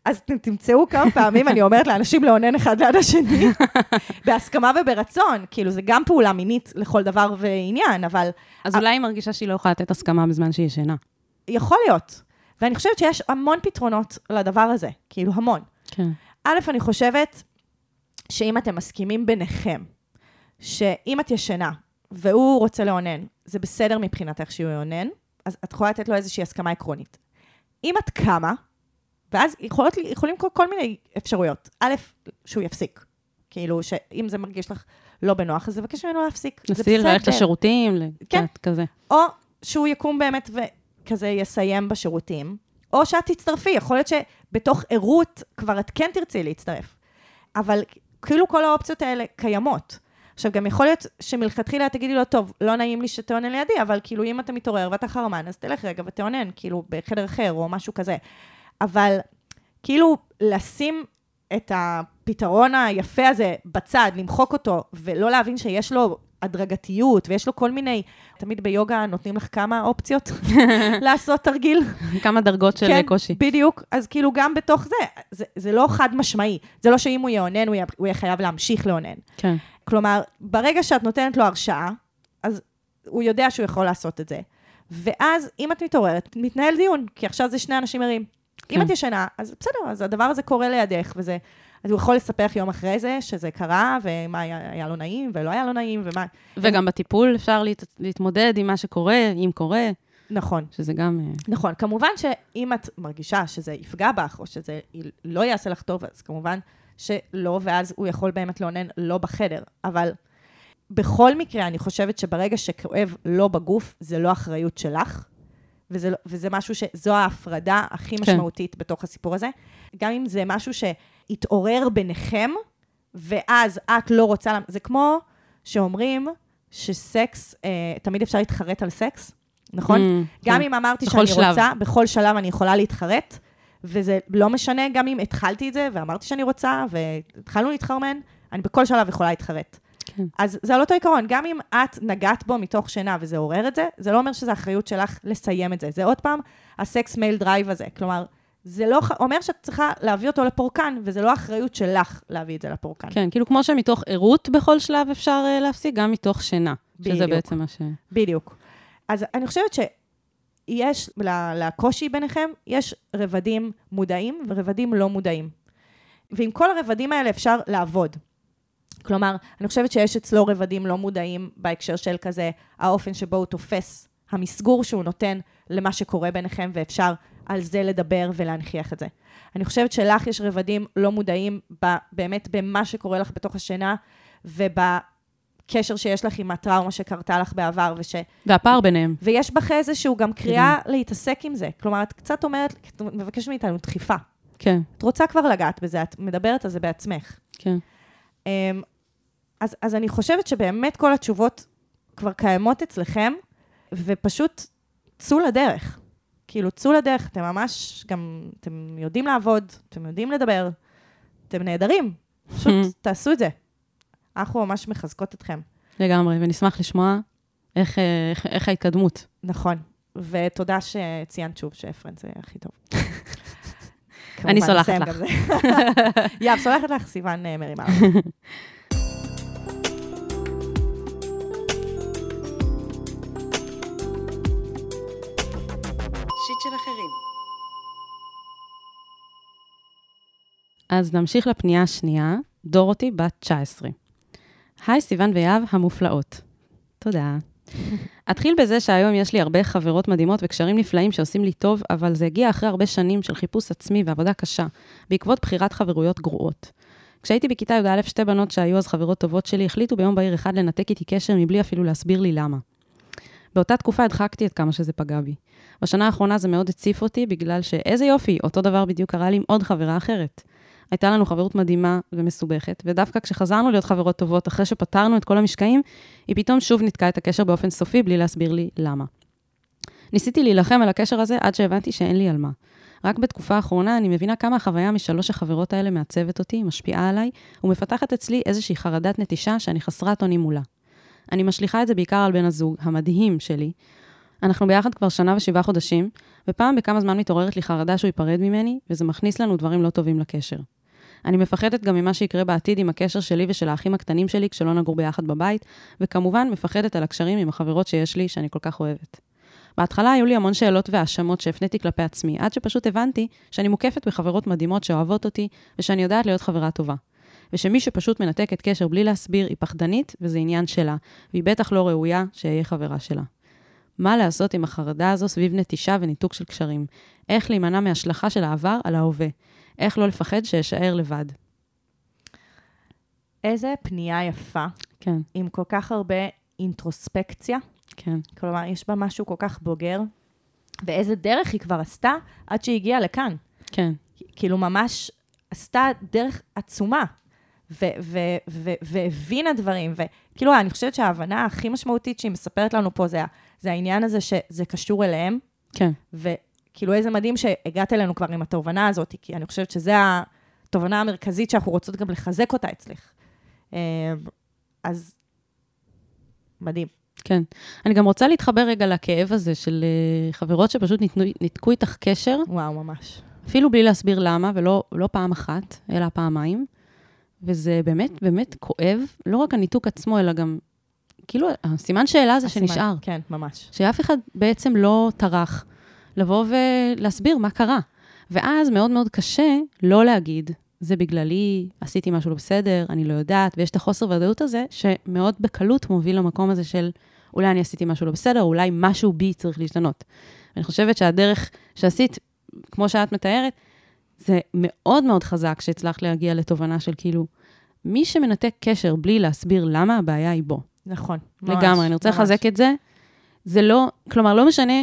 Speaker 2: אז תמצאו כמה פעמים אני אומרת לאנשים לאונן אחד ליד השני, בהסכמה וברצון. כאילו, זה גם פעולה מינית לכל דבר ועניין, אבל
Speaker 1: אז אולי היא מרגישה שהיא לא יכולה לתת הסכמה בזמן שהיא ישנה.
Speaker 2: יכול להיות. ואני חושבת שיש המון פתרונות לדבר הזה, כאילו המון.
Speaker 1: כן.
Speaker 2: א', אני חושבת שאם אתם מסכימים ביניכם, שאם את ישנה והוא רוצה לאונן, זה בסדר מבחינתך שהוא יאונן, אז את יכולה לתת לו איזושהי הסכמה עקרונית. אם את קמה, ואז יכולות, יכולים כל, כל מיני אפשרויות. א', שהוא יפסיק. כאילו, שאם זה מרגיש לך לא בנוח, אז לבקש ממנו להפסיק. זה
Speaker 1: נסי ללכת. לשירותים,
Speaker 2: כן.
Speaker 1: קצת כזה.
Speaker 2: או שהוא יקום באמת וכזה יסיים בשירותים, או שאת תצטרפי, יכול להיות שבתוך ערות כבר את כן תרצי להצטרף. אבל כאילו כל האופציות האלה קיימות. עכשיו, גם יכול להיות שמלכתחילה תגידי לו, טוב, לא נעים לי שתאונן לידי, אבל כאילו אם אתה מתעורר ואתה חרמן, אז תלך רגע ותאונן, כאילו בחדר אחר או משהו כזה. אבל כאילו לשים את הפתרון היפה הזה בצד, למחוק אותו, ולא להבין שיש לו הדרגתיות, ויש לו כל מיני, תמיד ביוגה נותנים לך כמה אופציות לעשות תרגיל.
Speaker 1: כמה דרגות של
Speaker 2: כן,
Speaker 1: קושי.
Speaker 2: בדיוק. אז כאילו גם בתוך זה, זה, זה לא חד משמעי. זה לא שאם הוא יאונן, הוא יהיה חייב להמשיך לאונן.
Speaker 1: כן.
Speaker 2: כלומר, ברגע שאת נותנת לו הרשאה, אז הוא יודע שהוא יכול לעשות את זה. ואז, אם את מתעוררת, מתנהל דיון, כי עכשיו זה שני אנשים ערים.
Speaker 1: כן.
Speaker 2: אם את ישנה, אז בסדר, אז הדבר הזה קורה לידך, וזה... אז הוא יכול לספר לך יום אחרי זה שזה קרה, ומה היה, היה לו נעים ולא היה לו נעים, ומה...
Speaker 1: וגם בטיפול אפשר להת, להתמודד עם מה שקורה, אם קורה,
Speaker 2: נכון.
Speaker 1: שזה גם... אה,
Speaker 2: נכון, כמובן שאם את מרגישה שזה יפגע בך, או שזה לא יעשה לך טוב, אז כמובן שלא, ואז הוא יכול באמת לאונן לא בחדר. אבל בכל מקרה, אני חושבת שברגע שכואב לא בגוף, זה לא אחריות שלך, וזה, לא- וזה משהו ש... זו ההפרדה הכי
Speaker 1: כן.
Speaker 2: משמעותית בתוך הסיפור הזה. גם אם זה משהו שהתעורר ביניכם, ואז את לא רוצה... זה כמו שאומרים שסקס, אה, תמיד אפשר להתחרט על סקס, נכון?
Speaker 1: אממ,
Speaker 2: גם
Speaker 1: כן.
Speaker 2: אם אמרתי שאני
Speaker 1: שלב.
Speaker 2: רוצה, בכל שלב אני יכולה להתחרט, וזה לא משנה, גם אם התחלתי את זה ואמרתי שאני רוצה, והתחלנו להתחרמן, אני בכל שלב יכולה להתחרט.
Speaker 1: כן.
Speaker 2: אז זה על אותו עיקרון, גם אם את נגעת בו מתוך שינה וזה עורר את זה, זה לא אומר שזו אחריות שלך לסיים את זה. זה עוד פעם ה sex male drive הזה. כלומר, זה לא אומר שאת צריכה להביא אותו לפורקן, וזה לא אחריות שלך להביא את זה לפורקן.
Speaker 1: כן, כאילו כמו שמתוך ערות בכל שלב אפשר אה, להפסיק, גם מתוך שינה. שזה
Speaker 2: בדיוק.
Speaker 1: בעצם מה ש...
Speaker 2: בדיוק. אז אני חושבת שיש, ל- לקושי ביניכם, יש רבדים מודעים ורבדים לא מודעים. ועם כל הרבדים האלה אפשר לעבוד. כלומר, אני חושבת שיש אצלו רבדים לא מודעים בהקשר של כזה, האופן שבו הוא תופס, המסגור שהוא נותן למה שקורה ביניכם, ואפשר על זה לדבר ולהנכיח את זה. אני חושבת שלך יש רבדים לא מודעים ב, באמת במה שקורה לך בתוך השינה, ובקשר שיש לך עם הטראומה שקרתה לך בעבר, וש...
Speaker 1: והפער ביניהם.
Speaker 2: ויש בך איזשהו גם קריאה להתעסק עם זה. כלומר, את קצת אומרת, את מבקשת מאיתנו דחיפה.
Speaker 1: כן,
Speaker 2: את רוצה כבר לגעת בזה, את מדברת על זה בעצמך.
Speaker 1: כן.
Speaker 2: אמ, אז, אז אני חושבת שבאמת כל התשובות כבר קיימות אצלכם, ופשוט צאו לדרך. כאילו, צאו לדרך, אתם ממש גם, אתם יודעים לעבוד, אתם יודעים לדבר, אתם נהדרים. פשוט תעשו את זה. אנחנו ממש מחזקות אתכם.
Speaker 1: לגמרי, ונשמח לשמוע איך, אה, איך, איך ההתקדמות.
Speaker 2: נכון. ותודה שציינת שוב שאפרן זה הכי טוב.
Speaker 1: אני סולחת לך.
Speaker 2: יאב, סולחת לך, סיוון אה, מרימה.
Speaker 1: אז נמשיך לפנייה השנייה, דורותי בת 19. היי, סיוון ויהב המופלאות. תודה. אתחיל בזה שהיום יש לי הרבה חברות מדהימות וקשרים נפלאים שעושים לי טוב, אבל זה הגיע אחרי הרבה שנים של חיפוש עצמי ועבודה קשה, בעקבות בחירת חברויות גרועות. כשהייתי בכיתה י"א, שתי בנות שהיו אז חברות טובות שלי, החליטו ביום בהיר אחד לנתק איתי קשר מבלי אפילו להסביר לי למה. באותה תקופה הדחקתי עד כמה שזה פגע בי. בשנה האחרונה זה מאוד הציף אותי, בגלל שאיזה יופי, אותו דבר בדיוק קרה לי עם עוד חברה אחרת. הייתה לנו חברות מדהימה ומסובכת, ודווקא כשחזרנו להיות חברות טובות, אחרי שפתרנו את כל המשקעים, היא פתאום שוב ניתקה את הקשר באופן סופי, בלי להסביר לי למה. ניסיתי להילחם על הקשר הזה עד שהבנתי שאין לי על מה. רק בתקופה האחרונה אני מבינה כמה החוויה משלוש החברות האלה מעצבת אותי, משפיעה עליי, ומפתחת אצלי איזושהי חרדת נטישה שאני חסרת אונים מולה. אני משליכה את זה בעיקר על בן הזוג, המדהים שלי. אנחנו ביחד כבר שנה ושבעה חודשים, ופעם בכמה זמן מתעוררת לי חרדה שהוא ייפרד ממני, וזה מכניס לנו דברים לא טובים לקשר. אני מפחדת גם ממה שיקרה בעתיד עם הקשר שלי ושל האחים הקטנים שלי כשלא נגור ביחד בבית, וכמובן מפחדת על הקשרים עם החברות שיש לי, שאני כל כך אוהבת. בהתחלה היו לי המון שאלות והאשמות שהפניתי כלפי עצמי, עד שפשוט הבנתי שאני מוקפת בחברות מדהימות שאוהבות אותי, ושאני יודעת להיות חברה טובה. ושמי שפשוט מנתקת קשר בלי להסביר היא פחדנית, וזה עניין שלה, והיא בטח לא ראויה שאהיה חברה שלה. מה לעשות עם החרדה הזו סביב נטישה וניתוק של קשרים? איך להימנע מהשלכה של העבר על ההווה? איך לא לפחד שאשאר לבד?
Speaker 2: איזה פנייה יפה,
Speaker 1: כן,
Speaker 2: עם כל כך הרבה אינטרוספקציה.
Speaker 1: כן,
Speaker 2: כלומר, יש בה משהו כל כך בוגר, ואיזה דרך היא כבר עשתה עד שהיא הגיעה לכאן.
Speaker 1: כן,
Speaker 2: כאילו, ממש עשתה דרך עצומה, והבינה דברים, וכאילו, אני חושבת שההבנה הכי משמעותית שהיא מספרת לנו פה זה, זה העניין הזה שזה קשור אליהם,
Speaker 1: כן,
Speaker 2: וכאילו, איזה מדהים שהגעת אלינו כבר עם התובנה הזאת, כי אני חושבת שזו התובנה המרכזית שאנחנו רוצות גם לחזק אותה אצלך. אה, אז מדהים.
Speaker 1: כן. אני גם רוצה להתחבר רגע לכאב הזה של אה, חברות שפשוט ניתנו, ניתקו איתך קשר,
Speaker 2: וואו, ממש.
Speaker 1: אפילו בלי להסביר למה, ולא לא פעם אחת, אלא פעמיים. וזה באמת, באמת כואב, לא רק הניתוק עצמו, אלא גם, כאילו, הסימן שאלה הזה
Speaker 2: הסימן-
Speaker 1: שנשאר.
Speaker 2: כן, ממש.
Speaker 1: שאף אחד בעצם לא טרח לבוא ולהסביר מה קרה. ואז מאוד מאוד קשה לא להגיד, זה בגללי, עשיתי משהו לא בסדר, אני לא יודעת, ויש את החוסר ודאות הזה, שמאוד בקלות מוביל למקום הזה של אולי אני עשיתי משהו לא בסדר, אולי משהו בי צריך להשתנות. אני חושבת שהדרך שעשית, כמו שאת מתארת, זה מאוד מאוד חזק שהצלחת להגיע לתובנה של כאילו, מי שמנתק קשר בלי להסביר למה הבעיה היא בו.
Speaker 2: נכון. ממש,
Speaker 1: לגמרי, אני רוצה
Speaker 2: ממש.
Speaker 1: לחזק את זה. זה לא, כלומר, לא משנה,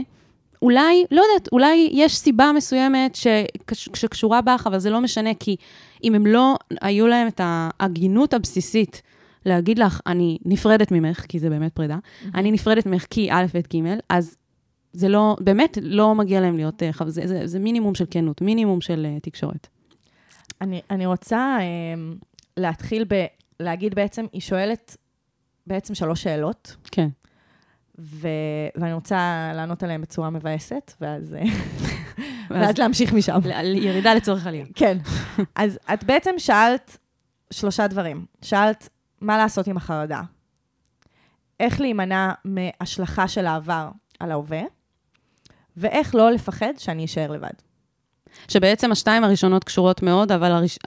Speaker 1: אולי, לא יודעת, אולי יש סיבה מסוימת שקש, שקשורה בך, אבל זה לא משנה, כי אם הם לא, היו להם את ההגינות הבסיסית להגיד לך, אני נפרדת ממך, כי זה באמת פרידה, אני נפרדת ממך כי א', ב', ג', אז זה לא, באמת לא מגיע להם להיות, אה, זה, זה, זה מינימום של כנות, מינימום של uh, תקשורת.
Speaker 2: אני, אני רוצה אה, להתחיל ב... להגיד בעצם, היא שואלת בעצם שלוש שאלות,
Speaker 1: כן.
Speaker 2: ו... ואני רוצה לענות עליהן בצורה מבאסת, ואז, אה,
Speaker 1: ואז
Speaker 2: ואז להמשיך משם.
Speaker 1: ירידה לצורך עלייה.
Speaker 2: כן. אז את בעצם שאלת שלושה דברים. שאלת מה לעשות עם החרדה, איך להימנע מהשלכה של העבר על ההווה, ואיך לא לפחד שאני אשאר לבד.
Speaker 1: שבעצם השתיים הראשונות קשורות מאוד, אבל הראש,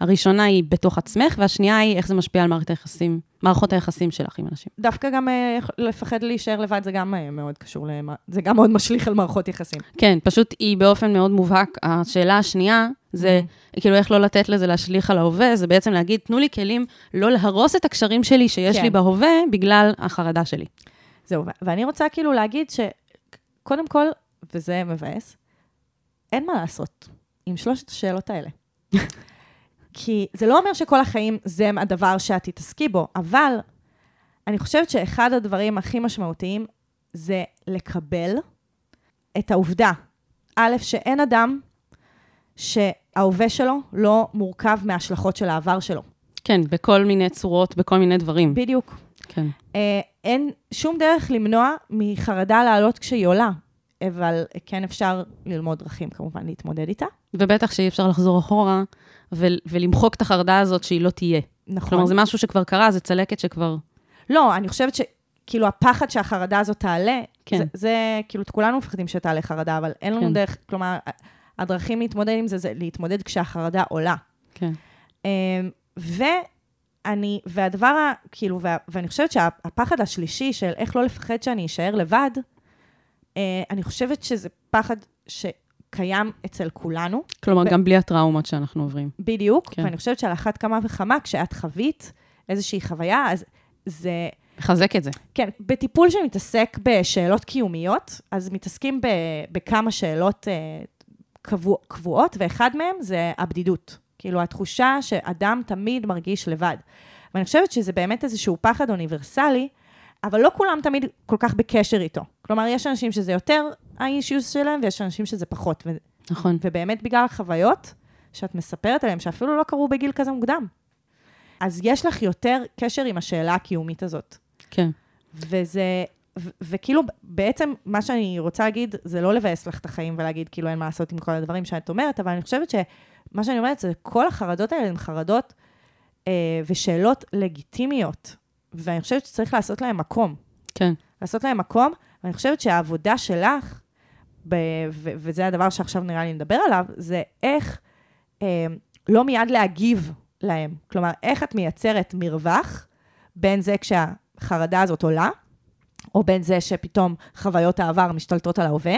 Speaker 1: הראשונה היא בתוך עצמך, והשנייה היא איך זה משפיע על מערכת היחסים, מערכות היחסים שלך עם אנשים.
Speaker 2: דווקא גם אה, לפחד להישאר לבד זה גם אה, מאוד קשור, למע... זה גם מאוד משליך על מערכות יחסים.
Speaker 1: כן, פשוט היא באופן מאוד מובהק, השאלה השנייה זה, כאילו, איך לא לתת לזה להשליך על ההווה, זה בעצם להגיד, תנו לי כלים לא להרוס את הקשרים שלי שיש
Speaker 2: כן.
Speaker 1: לי בהווה בגלל החרדה שלי.
Speaker 2: זהו, ואני רוצה כאילו להגיד שקודם כל, וזה מבאס, אין מה לעשות עם שלושת השאלות האלה. כי זה לא אומר שכל החיים זה הדבר שאת תתעסקי בו, אבל אני חושבת שאחד הדברים הכי משמעותיים זה לקבל את העובדה, א', שאין אדם שההווה שלו לא מורכב מההשלכות של העבר שלו.
Speaker 1: כן, בכל מיני צורות, בכל מיני דברים.
Speaker 2: בדיוק.
Speaker 1: כן.
Speaker 2: אה, אין שום דרך למנוע מחרדה לעלות כשהיא עולה, אבל כן אפשר ללמוד דרכים כמובן להתמודד איתה.
Speaker 1: ובטח שאי אפשר לחזור אחורה ו- ולמחוק את החרדה הזאת שהיא לא תהיה.
Speaker 2: נכון.
Speaker 1: כלומר, זה משהו שכבר קרה, זה צלקת שכבר...
Speaker 2: לא, אני חושבת שכאילו הפחד שהחרדה הזאת תעלה,
Speaker 1: כן.
Speaker 2: זה, זה כאילו כולנו מפחדים שתעלה חרדה, אבל אין לנו
Speaker 1: כן.
Speaker 2: דרך, כלומר, הדרכים להתמודד עם זה, זה להתמודד כשהחרדה עולה.
Speaker 1: כן.
Speaker 2: אמ, ואני, והדבר, ה- כאילו, וה, ואני חושבת שהפחד השלישי של איך לא לפחד שאני אשאר לבד, אני חושבת שזה פחד שקיים אצל כולנו,
Speaker 1: כלומר,
Speaker 2: ו-
Speaker 1: גם בלי הטראומות שאנחנו עוברים.
Speaker 2: בדיוק,
Speaker 1: כן.
Speaker 2: ואני חושבת שעל אחת כמה וכמה, כשאת חווית איזושהי חוויה, אז זה...
Speaker 1: לחזק את זה.
Speaker 2: כן, בטיפול שמתעסק בשאלות קיומיות, אז מתעסקים ב, בכמה שאלות אה, קבוע, קבועות, ואחד מהם זה הבדידות. כאילו, התחושה שאדם תמיד מרגיש לבד. ואני חושבת שזה באמת איזשהו פחד אוניברסלי, אבל לא כולם תמיד כל כך בקשר איתו. כלומר, יש אנשים שזה יותר ה-issues שלהם, ויש אנשים שזה פחות.
Speaker 1: נכון.
Speaker 2: ובאמת בגלל החוויות שאת מספרת עליהן, שאפילו לא קרו בגיל כזה מוקדם. אז יש לך יותר קשר עם השאלה הקיומית הזאת.
Speaker 1: כן.
Speaker 2: וזה, ו- וכאילו, בעצם מה שאני רוצה להגיד, זה לא לבאס לך את החיים ולהגיד כאילו אין מה לעשות עם כל הדברים שאת אומרת, אבל אני חושבת שמה שאני אומרת זה כל החרדות האלה הן חרדות אה, ושאלות לגיטימיות, ואני חושבת שצריך לעשות להן מקום.
Speaker 1: כן.
Speaker 2: לעשות להם מקום, ואני חושבת שהעבודה שלך, ב- ו- וזה הדבר שעכשיו נראה לי נדבר עליו, זה איך אה, לא מיד להגיב להם. כלומר, איך את מייצרת מרווח בין זה כשהחרדה הזאת עולה, או בין זה שפתאום חוויות העבר משתלטות על ההווה,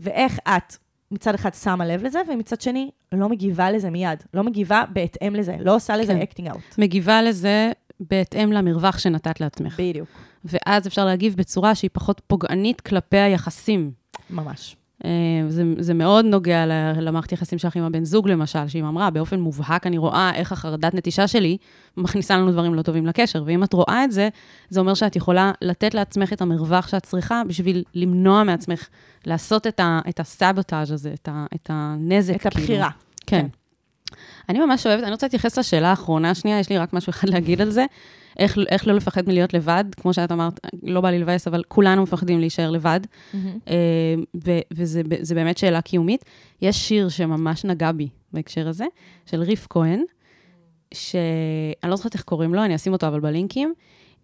Speaker 2: ואיך את מצד אחד שמה לב לזה, ומצד שני לא מגיבה לזה מיד. לא מגיבה בהתאם לזה, לא עושה לזה
Speaker 1: כן.
Speaker 2: acting out.
Speaker 1: מגיבה לזה בהתאם למרווח שנתת לעצמך.
Speaker 2: בדיוק.
Speaker 1: ואז אפשר להגיב בצורה שהיא פחות פוגענית כלפי היחסים.
Speaker 2: ממש.
Speaker 1: אה, זה, זה מאוד נוגע למערכת יחסים שלך עם הבן זוג, למשל, שהיא אמרה, באופן מובהק אני רואה איך החרדת נטישה שלי מכניסה לנו דברים לא טובים לקשר. ואם את רואה את זה, זה אומר שאת יכולה לתת לעצמך את המרווח שאת צריכה בשביל למנוע מעצמך לעשות את, ה, את הסבוטאז' הזה, את, ה, את הנזק.
Speaker 2: את הבחירה.
Speaker 1: כן.
Speaker 2: כן.
Speaker 1: אני ממש אוהבת, אני רוצה להתייחס לשאלה האחרונה השנייה, יש לי רק משהו אחד להגיד על זה. איך, איך לא לפחד מלהיות לבד, כמו שאת אמרת, לא בא לי לבאס, אבל כולנו מפחדים להישאר לבד. אה, ו- וזה באמת שאלה קיומית. יש שיר שממש נגע בי בהקשר הזה, של ריף כהן, שאני לא זוכרת איך קוראים לו, אני אשים אותו אבל בלינקים.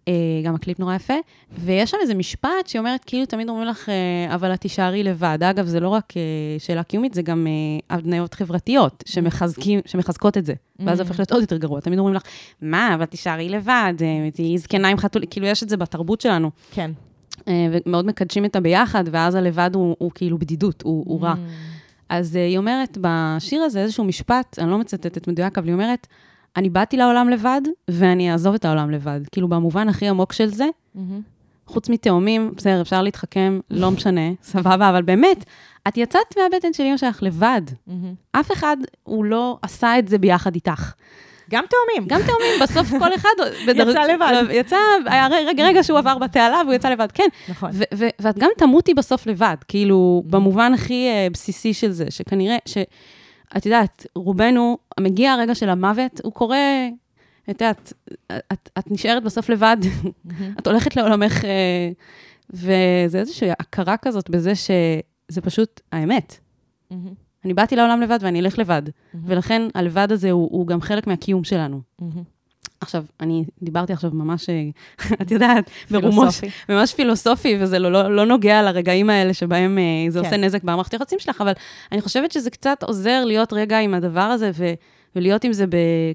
Speaker 1: אה, גם הקליפ נורא יפה, ויש שם איזה משפט שאומרת, כאילו תמיד אומרים לך, אה, אבל את תישארי לבד. אגב, זה לא רק אה, שאלה קיומית, זה גם הבניות חברתיות שמחזקים, שמחזקות את זה. ואז זה הופך להיות עוד יותר גרוע. תמיד אומרים לך, מה, אבל תישארי לבד, תהיי זקנה עם חתול, כאילו יש את זה בתרבות שלנו.
Speaker 2: כן.
Speaker 1: ומאוד מקדשים את הביחד, ואז הלבד הוא, הוא כאילו בדידות, הוא, הוא רע. אז אה, היא אומרת בשיר הזה איזשהו משפט, אני לא מצטטת מדויק, אבל היא אומרת, אני באתי לעולם לבד, ואני אעזוב את העולם לבד. כאילו, במובן הכי עמוק של זה, חוץ מתאומים, בסדר, אפשר להתחכם, לא משנה, סבבה, אבל באמת, את יצאת מהבטן של אמא שלך לבד. אף אחד, הוא לא עשה את זה ביחד איתך.
Speaker 2: גם תאומים.
Speaker 1: גם תאומים, בסוף כל אחד... בדר-
Speaker 2: יצא לבד.
Speaker 1: יצא, היה רגע, רגע שהוא עבר בתעלה והוא יצא לבד, כן.
Speaker 2: נכון.
Speaker 1: ו- ו- ואת גם תמותי בסוף לבד, כאילו, במובן הכי אה, בסיסי של זה, שכנראה, ש... את יודעת, רובנו, מגיע הרגע של המוות, הוא קורה, את יודעת, את, את נשארת בסוף לבד, את הולכת לעולמך, אה, וזה איזושהי הכרה כזאת בזה שזה פשוט האמת. אני באתי לעולם לבד ואני אלך לבד, ולכן הלבד הזה הוא, הוא גם חלק מהקיום שלנו. עכשיו, אני דיברתי עכשיו ממש, אה, את יודעת,
Speaker 2: פילוסופי.
Speaker 1: ממש פילוסופי, וזה לא, לא, לא נוגע לרגעים האלה שבהם אה, זה
Speaker 2: כן.
Speaker 1: עושה נזק במערכת היחסים שלך, אבל אני חושבת שזה קצת עוזר להיות רגע עם הדבר הזה, ו, ולהיות עם זה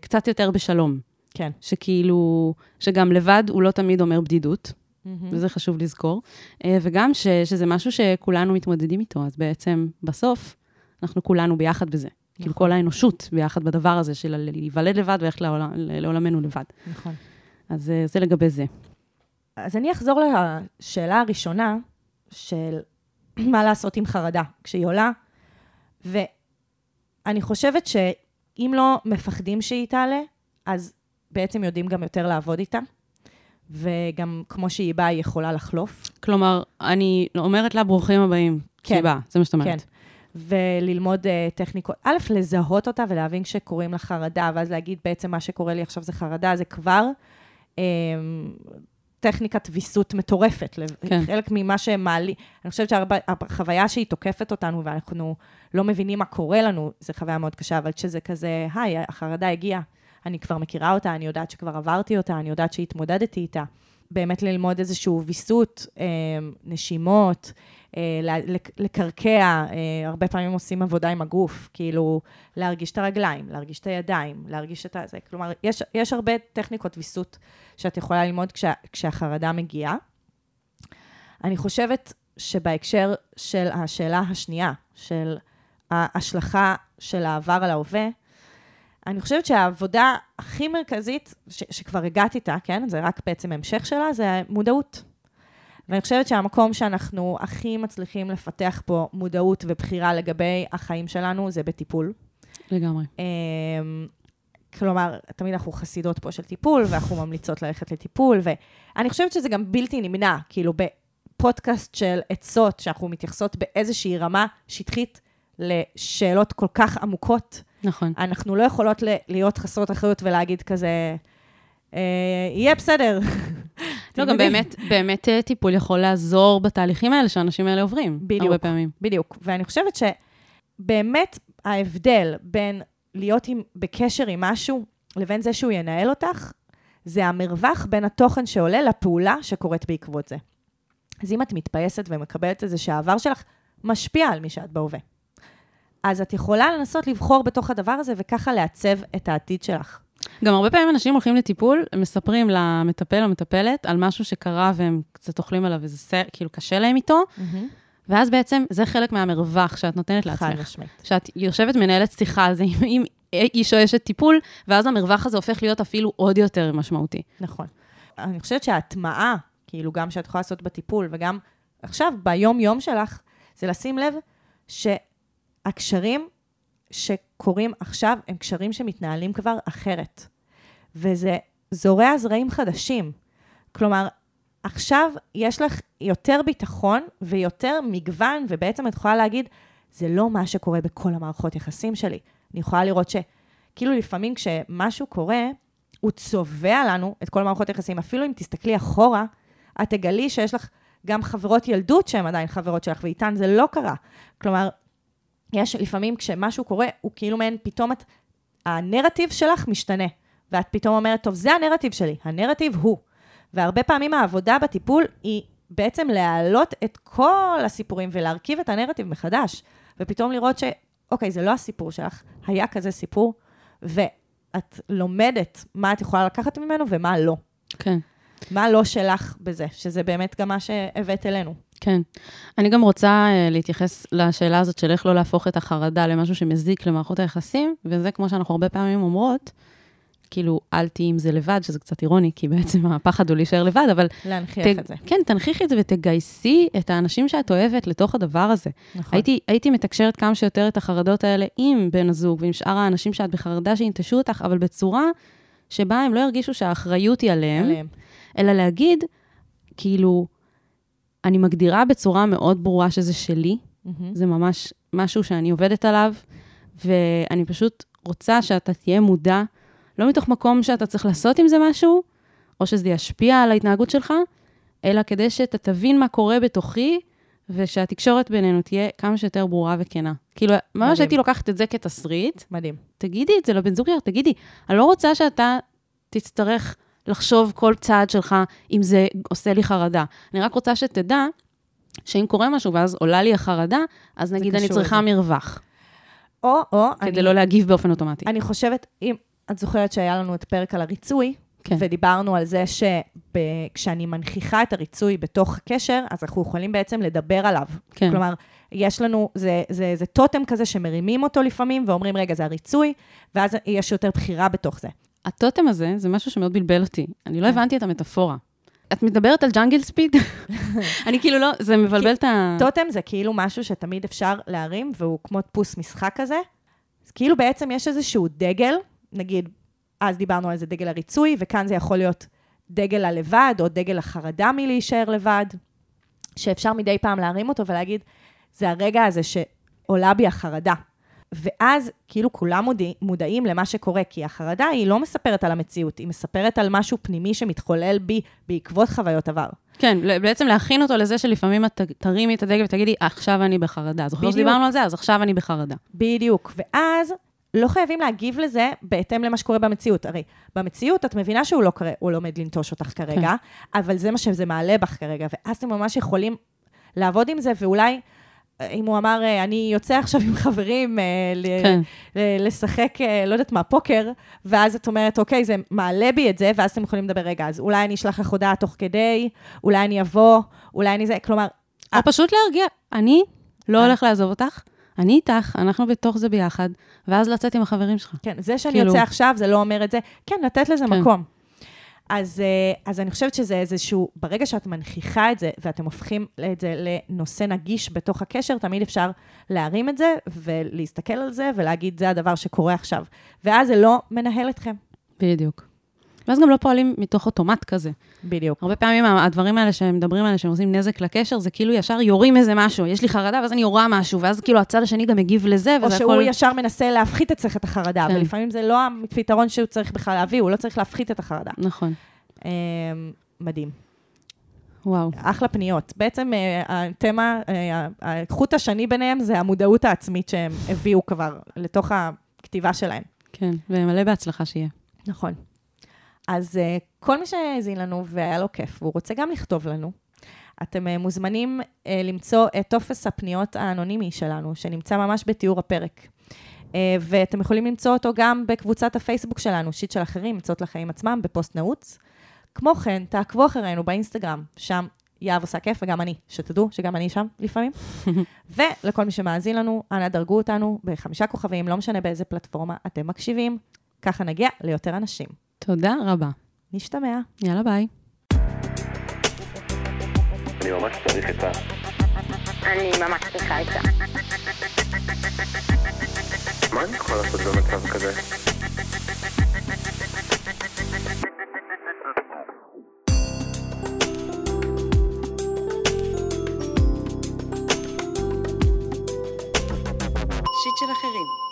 Speaker 1: קצת יותר בשלום.
Speaker 2: כן.
Speaker 1: שכאילו, שגם לבד הוא לא תמיד אומר בדידות,
Speaker 2: מהמם.
Speaker 1: וזה חשוב לזכור, אה, וגם ש, שזה משהו שכולנו מתמודדים איתו, אז בעצם בסוף אנחנו כולנו ביחד בזה. כאילו
Speaker 2: נכון.
Speaker 1: כל האנושות ביחד בדבר הזה של להיוולד לבד וללכת לעולם, לעולמנו לבד.
Speaker 2: נכון.
Speaker 1: אז אה, זה לגבי זה.
Speaker 2: אז אני אחזור לשאלה הראשונה של מה לעשות עם חרדה כשהיא עולה, ואני חושבת שאם לא מפחדים שהיא תעלה, אז בעצם יודעים גם יותר לעבוד איתה, וגם כמו שהיא באה, היא יכולה לחלוף.
Speaker 1: כלומר, אני אומרת לה, ברוכים הבאים.
Speaker 2: כן.
Speaker 1: כן. באה, זה מה שאת
Speaker 2: כן. וללמוד uh, טכניקות, א', לזהות אותה ולהבין שקוראים לה חרדה, ואז להגיד בעצם מה שקורה לי עכשיו זה חרדה, זה כבר um, טכניקת ויסות מטורפת.
Speaker 1: כן.
Speaker 2: חלק ממה שמעלי, אני חושבת שהחוויה שהיא תוקפת אותנו ואנחנו לא מבינים מה קורה לנו, זו חוויה מאוד קשה, אבל כשזה כזה, היי, החרדה הגיעה, אני כבר מכירה אותה, אני יודעת שכבר עברתי אותה, אני יודעת שהתמודדתי איתה. באמת ללמוד איזשהו ויסות, אה, נשימות, אה, לקרקע, אה, הרבה פעמים עושים עבודה עם הגוף, כאילו להרגיש את הרגליים, להרגיש את הידיים, להרגיש את זה. כלומר, יש, יש הרבה טכניקות ויסות שאת יכולה ללמוד כשה, כשהחרדה מגיעה. אני חושבת שבהקשר של השאלה השנייה, של ההשלכה של העבר על ההווה, אני חושבת שהעבודה הכי מרכזית, ש- שכבר הגעתי איתה, כן? זה רק בעצם המשך שלה, זה מודעות. ואני חושבת שהמקום שאנחנו הכי מצליחים לפתח פה מודעות ובחירה לגבי החיים שלנו, זה בטיפול.
Speaker 1: לגמרי.
Speaker 2: אמ, כלומר, תמיד אנחנו חסידות פה של טיפול, ואנחנו ממליצות ללכת לטיפול, ואני חושבת שזה גם בלתי נמנע, כאילו בפודקאסט של עצות, שאנחנו מתייחסות באיזושהי רמה שטחית לשאלות כל כך עמוקות,
Speaker 1: נכון.
Speaker 2: אנחנו לא יכולות להיות חסרות אחריות ולהגיד כזה, אה, יהיה בסדר.
Speaker 1: לא, גם באמת, באמת אה, טיפול יכול לעזור בתהליכים האלה שהאנשים האלה עוברים.
Speaker 2: בדיוק.
Speaker 1: הרבה פעמים.
Speaker 2: בדיוק. ואני חושבת שבאמת ההבדל בין להיות עם, בקשר עם משהו לבין זה שהוא ינהל אותך, זה המרווח בין התוכן שעולה לפעולה שקורית בעקבות זה. אז אם את מתפייסת ומקבלת את זה שהעבר שלך משפיע על מי שאת בהווה, אז את יכולה לנסות לבחור בתוך הדבר הזה וככה לעצב את העתיד שלך.
Speaker 1: גם הרבה פעמים אנשים הולכים לטיפול, הם מספרים למטפל או מטפלת על משהו שקרה והם קצת אוכלים עליו וזה סר, כאילו קשה להם איתו, ואז בעצם זה חלק מהמרווח שאת נותנת
Speaker 2: חד
Speaker 1: לעצמך.
Speaker 2: משמעית.
Speaker 1: שאת יושבת מנהלת שיחה על זה עם, עם איש או אשת טיפול, ואז המרווח הזה הופך להיות אפילו עוד יותר משמעותי.
Speaker 2: נכון. אני חושבת שההטמעה, כאילו גם שאת יכולה לעשות בטיפול, וגם עכשיו, ביום-יום שלך, זה לשים לב שהקשרים שקורים עכשיו הם קשרים שמתנהלים כבר אחרת. וזה זורע זרעים חדשים. כלומר, עכשיו יש לך יותר ביטחון ויותר מגוון, ובעצם את יכולה להגיד, זה לא מה שקורה בכל המערכות יחסים שלי. אני יכולה לראות שכאילו לפעמים כשמשהו קורה, הוא צובע לנו את כל מערכות היחסים. אפילו אם תסתכלי אחורה, את תגלי שיש לך גם חברות ילדות שהן עדיין חברות שלך, ואיתן זה לא קרה. כלומר, יש לפעמים כשמשהו קורה, הוא כאילו מעין, פתאום את, הנרטיב שלך משתנה. ואת פתאום אומרת, טוב, זה הנרטיב שלי, הנרטיב הוא. והרבה פעמים העבודה בטיפול היא בעצם להעלות את כל הסיפורים ולהרכיב את הנרטיב מחדש. ופתאום לראות ש, אוקיי, זה לא הסיפור שלך, היה כזה סיפור, ואת לומדת מה את יכולה לקחת ממנו ומה לא.
Speaker 1: כן.
Speaker 2: מה לא שלך בזה, שזה באמת גם מה שהבאת אלינו.
Speaker 1: כן. אני גם רוצה אה, להתייחס לשאלה הזאת של איך לא להפוך את החרדה למשהו שמזיק למערכות היחסים, וזה כמו שאנחנו הרבה פעמים אומרות, כאילו, אל תהיי עם זה לבד, שזה קצת אירוני, כי בעצם הפחד הוא להישאר לבד, אבל...
Speaker 2: להנכיח
Speaker 1: ת-
Speaker 2: את זה.
Speaker 1: כן, תנכיחי את זה ותגייסי את האנשים שאת אוהבת לתוך הדבר הזה.
Speaker 2: נכון.
Speaker 1: הייתי, הייתי מתקשרת כמה שיותר את החרדות האלה עם בן הזוג ועם שאר האנשים שאת בחרדה שינטשו אותך, אבל בצורה שבה הם לא ירגישו שהאחריות היא עליהם,
Speaker 2: עליהם.
Speaker 1: אלא להגיד, כאילו, אני מגדירה בצורה מאוד ברורה שזה שלי,
Speaker 2: מהמם.
Speaker 1: זה ממש משהו שאני עובדת עליו, ואני פשוט רוצה שאתה תהיה מודע, לא מתוך מקום שאתה צריך לעשות עם זה משהו, או שזה ישפיע על ההתנהגות שלך, אלא כדי שאתה תבין מה קורה בתוכי, ושהתקשורת בינינו תהיה כמה שיותר ברורה וכנה. כאילו, ממש
Speaker 2: מדהים.
Speaker 1: הייתי לוקחת את זה כתסריט,
Speaker 2: מדהים.
Speaker 1: תגידי את זה לבן זוג שלך, תגידי, אני לא רוצה שאתה תצטרך לחשוב כל צעד שלך אם זה עושה לי חרדה. אני רק רוצה שתדע שאם קורה משהו ואז עולה לי החרדה, אז נגיד אני צריכה
Speaker 2: לזה.
Speaker 1: מרווח,
Speaker 2: או, או,
Speaker 1: כדי
Speaker 2: אני,
Speaker 1: לא להגיב באופן אוטומטי.
Speaker 2: אני חושבת, אם את זוכרת שהיה לנו את פרק על הריצוי,
Speaker 1: כן.
Speaker 2: ודיברנו על זה שכשאני מנכיחה את הריצוי בתוך הקשר, אז אנחנו יכולים בעצם לדבר עליו.
Speaker 1: כן.
Speaker 2: כלומר, יש לנו, זה, זה, זה טוטם כזה שמרימים אותו לפעמים, ואומרים, רגע, זה הריצוי, ואז יש יותר בחירה בתוך זה.
Speaker 1: הטוטם הזה, זה משהו שמאוד בלבל אותי. אני לא
Speaker 2: כן.
Speaker 1: הבנתי את המטאפורה. את מדברת על ג'אנגל ספיד? אני כאילו לא, זה מבלבל את ה...
Speaker 2: טוטם זה כאילו משהו שתמיד אפשר להרים, והוא כמו דפוס משחק כזה. אז כאילו בעצם יש איזשהו דגל, נגיד, אז דיברנו על זה דגל הריצוי, וכאן זה יכול להיות דגל הלבד, או דגל החרדה מלהישאר לבד, שאפשר מדי פעם להרים אותו ולהגיד, זה הרגע הזה שעולה בי החרדה. ואז כאילו כולם מודע, מודעים למה שקורה, כי החרדה היא לא מספרת על המציאות, היא מספרת על משהו פנימי שמתחולל בי בעקבות חוויות עבר.
Speaker 1: כן, בעצם להכין אותו לזה שלפעמים את תרימי את הדגל ותגידי, עכשיו אני בחרדה. זוכר. שדיברנו על זה? אז עכשיו אני בחרדה.
Speaker 2: בדיוק. ואז לא חייבים להגיב לזה בהתאם למה שקורה במציאות. הרי במציאות את מבינה שהוא לא, קרה, הוא לא עומד לנטוש אותך כרגע,
Speaker 1: כן.
Speaker 2: אבל זה מה שזה מעלה בך כרגע, ואז אתם ממש יכולים לעבוד עם זה, ואולי... אם הוא אמר, אה, אני יוצא עכשיו עם חברים אה,
Speaker 1: כן.
Speaker 2: לשחק, אה, לא יודעת מה, פוקר, ואז את אומרת, אוקיי, זה מעלה בי את זה, ואז אתם יכולים לדבר, רגע, אז אולי אני אשלח לך הודעה תוך כדי, אולי אני אבוא, אולי אני זה, כלומר,
Speaker 1: או פשוט להרגיע, אני לא הולך לעזוב אותך, אני איתך, אנחנו בתוך זה ביחד, ואז לצאת עם החברים שלך.
Speaker 2: כן, זה שאני
Speaker 1: כאילו-
Speaker 2: יוצא עכשיו, זה לא אומר את זה. כן, לתת לזה
Speaker 1: כן.
Speaker 2: מקום. אז, אה, אז אני חושבת שזה איזשהו, ברגע שאת מנכיחה את זה, ואתם הופכים את זה לנושא נגיש בתוך הקשר, תמיד אפשר להרים את זה, ולהסתכל על זה, ולהגיד, זה הדבר שקורה עכשיו. ואז זה לא מנהל אתכם.
Speaker 1: בדיוק. ואז גם לא פועלים מתוך אוטומט כזה.
Speaker 2: בדיוק.
Speaker 1: הרבה פעמים הדברים האלה שהם מדברים עליהם, שהם עושים נזק לקשר, זה כאילו ישר יורים איזה משהו, יש לי חרדה, ואז אני יורה משהו, ואז כאילו הצד השני גם מגיב לזה,
Speaker 2: או
Speaker 1: וזה
Speaker 2: שהוא
Speaker 1: הכל...
Speaker 2: ישר מנסה להפחית אצלך את החרדה,
Speaker 1: כן.
Speaker 2: אבל לפעמים זה לא הפתרון שהוא צריך בכלל להביא, הוא לא צריך להפחית את החרדה.
Speaker 1: נכון.
Speaker 2: אה, מדהים.
Speaker 1: וואו.
Speaker 2: אחלה פניות. בעצם אה, התמה, אה, החוט השני ביניהם זה המודעות העצמית שהם הביאו כבר לתוך הכתיבה שלהם.
Speaker 1: כן, ומלא בהצלחה שיהיה.
Speaker 2: נכון. אז אה, כל מי שהאזין לנו והיה לו כיף, והוא רוצה גם לכתוב לנו, אתם אה, מוזמנים אה, למצוא את טופס הפניות האנונימי שלנו, שנמצא ממש בתיאור הפרק. אה, ואתם יכולים למצוא אותו גם בקבוצת הפייסבוק שלנו, שיט של אחרים, עצות לחיים עצמם, בפוסט נעוץ. כמו כן, תעקבו אחרינו באינסטגרם, שם יהב עושה כיף, וגם אני, שתדעו שגם אני שם לפעמים. ולכל מי שמאזין לנו, אנא דרגו אותנו בחמישה כוכבים, לא משנה באיזה פלטפורמה אתם מקשיבים, ככה נגיע ליותר אנשים.
Speaker 1: תודה רבה.
Speaker 2: נשתמע.
Speaker 1: יאללה, ביי.
Speaker 3: אני ממש צריך עצה.
Speaker 4: אני ממש צריכה עצה.
Speaker 3: מה אני יכול לעשות במצב כזה? שיט של אחרים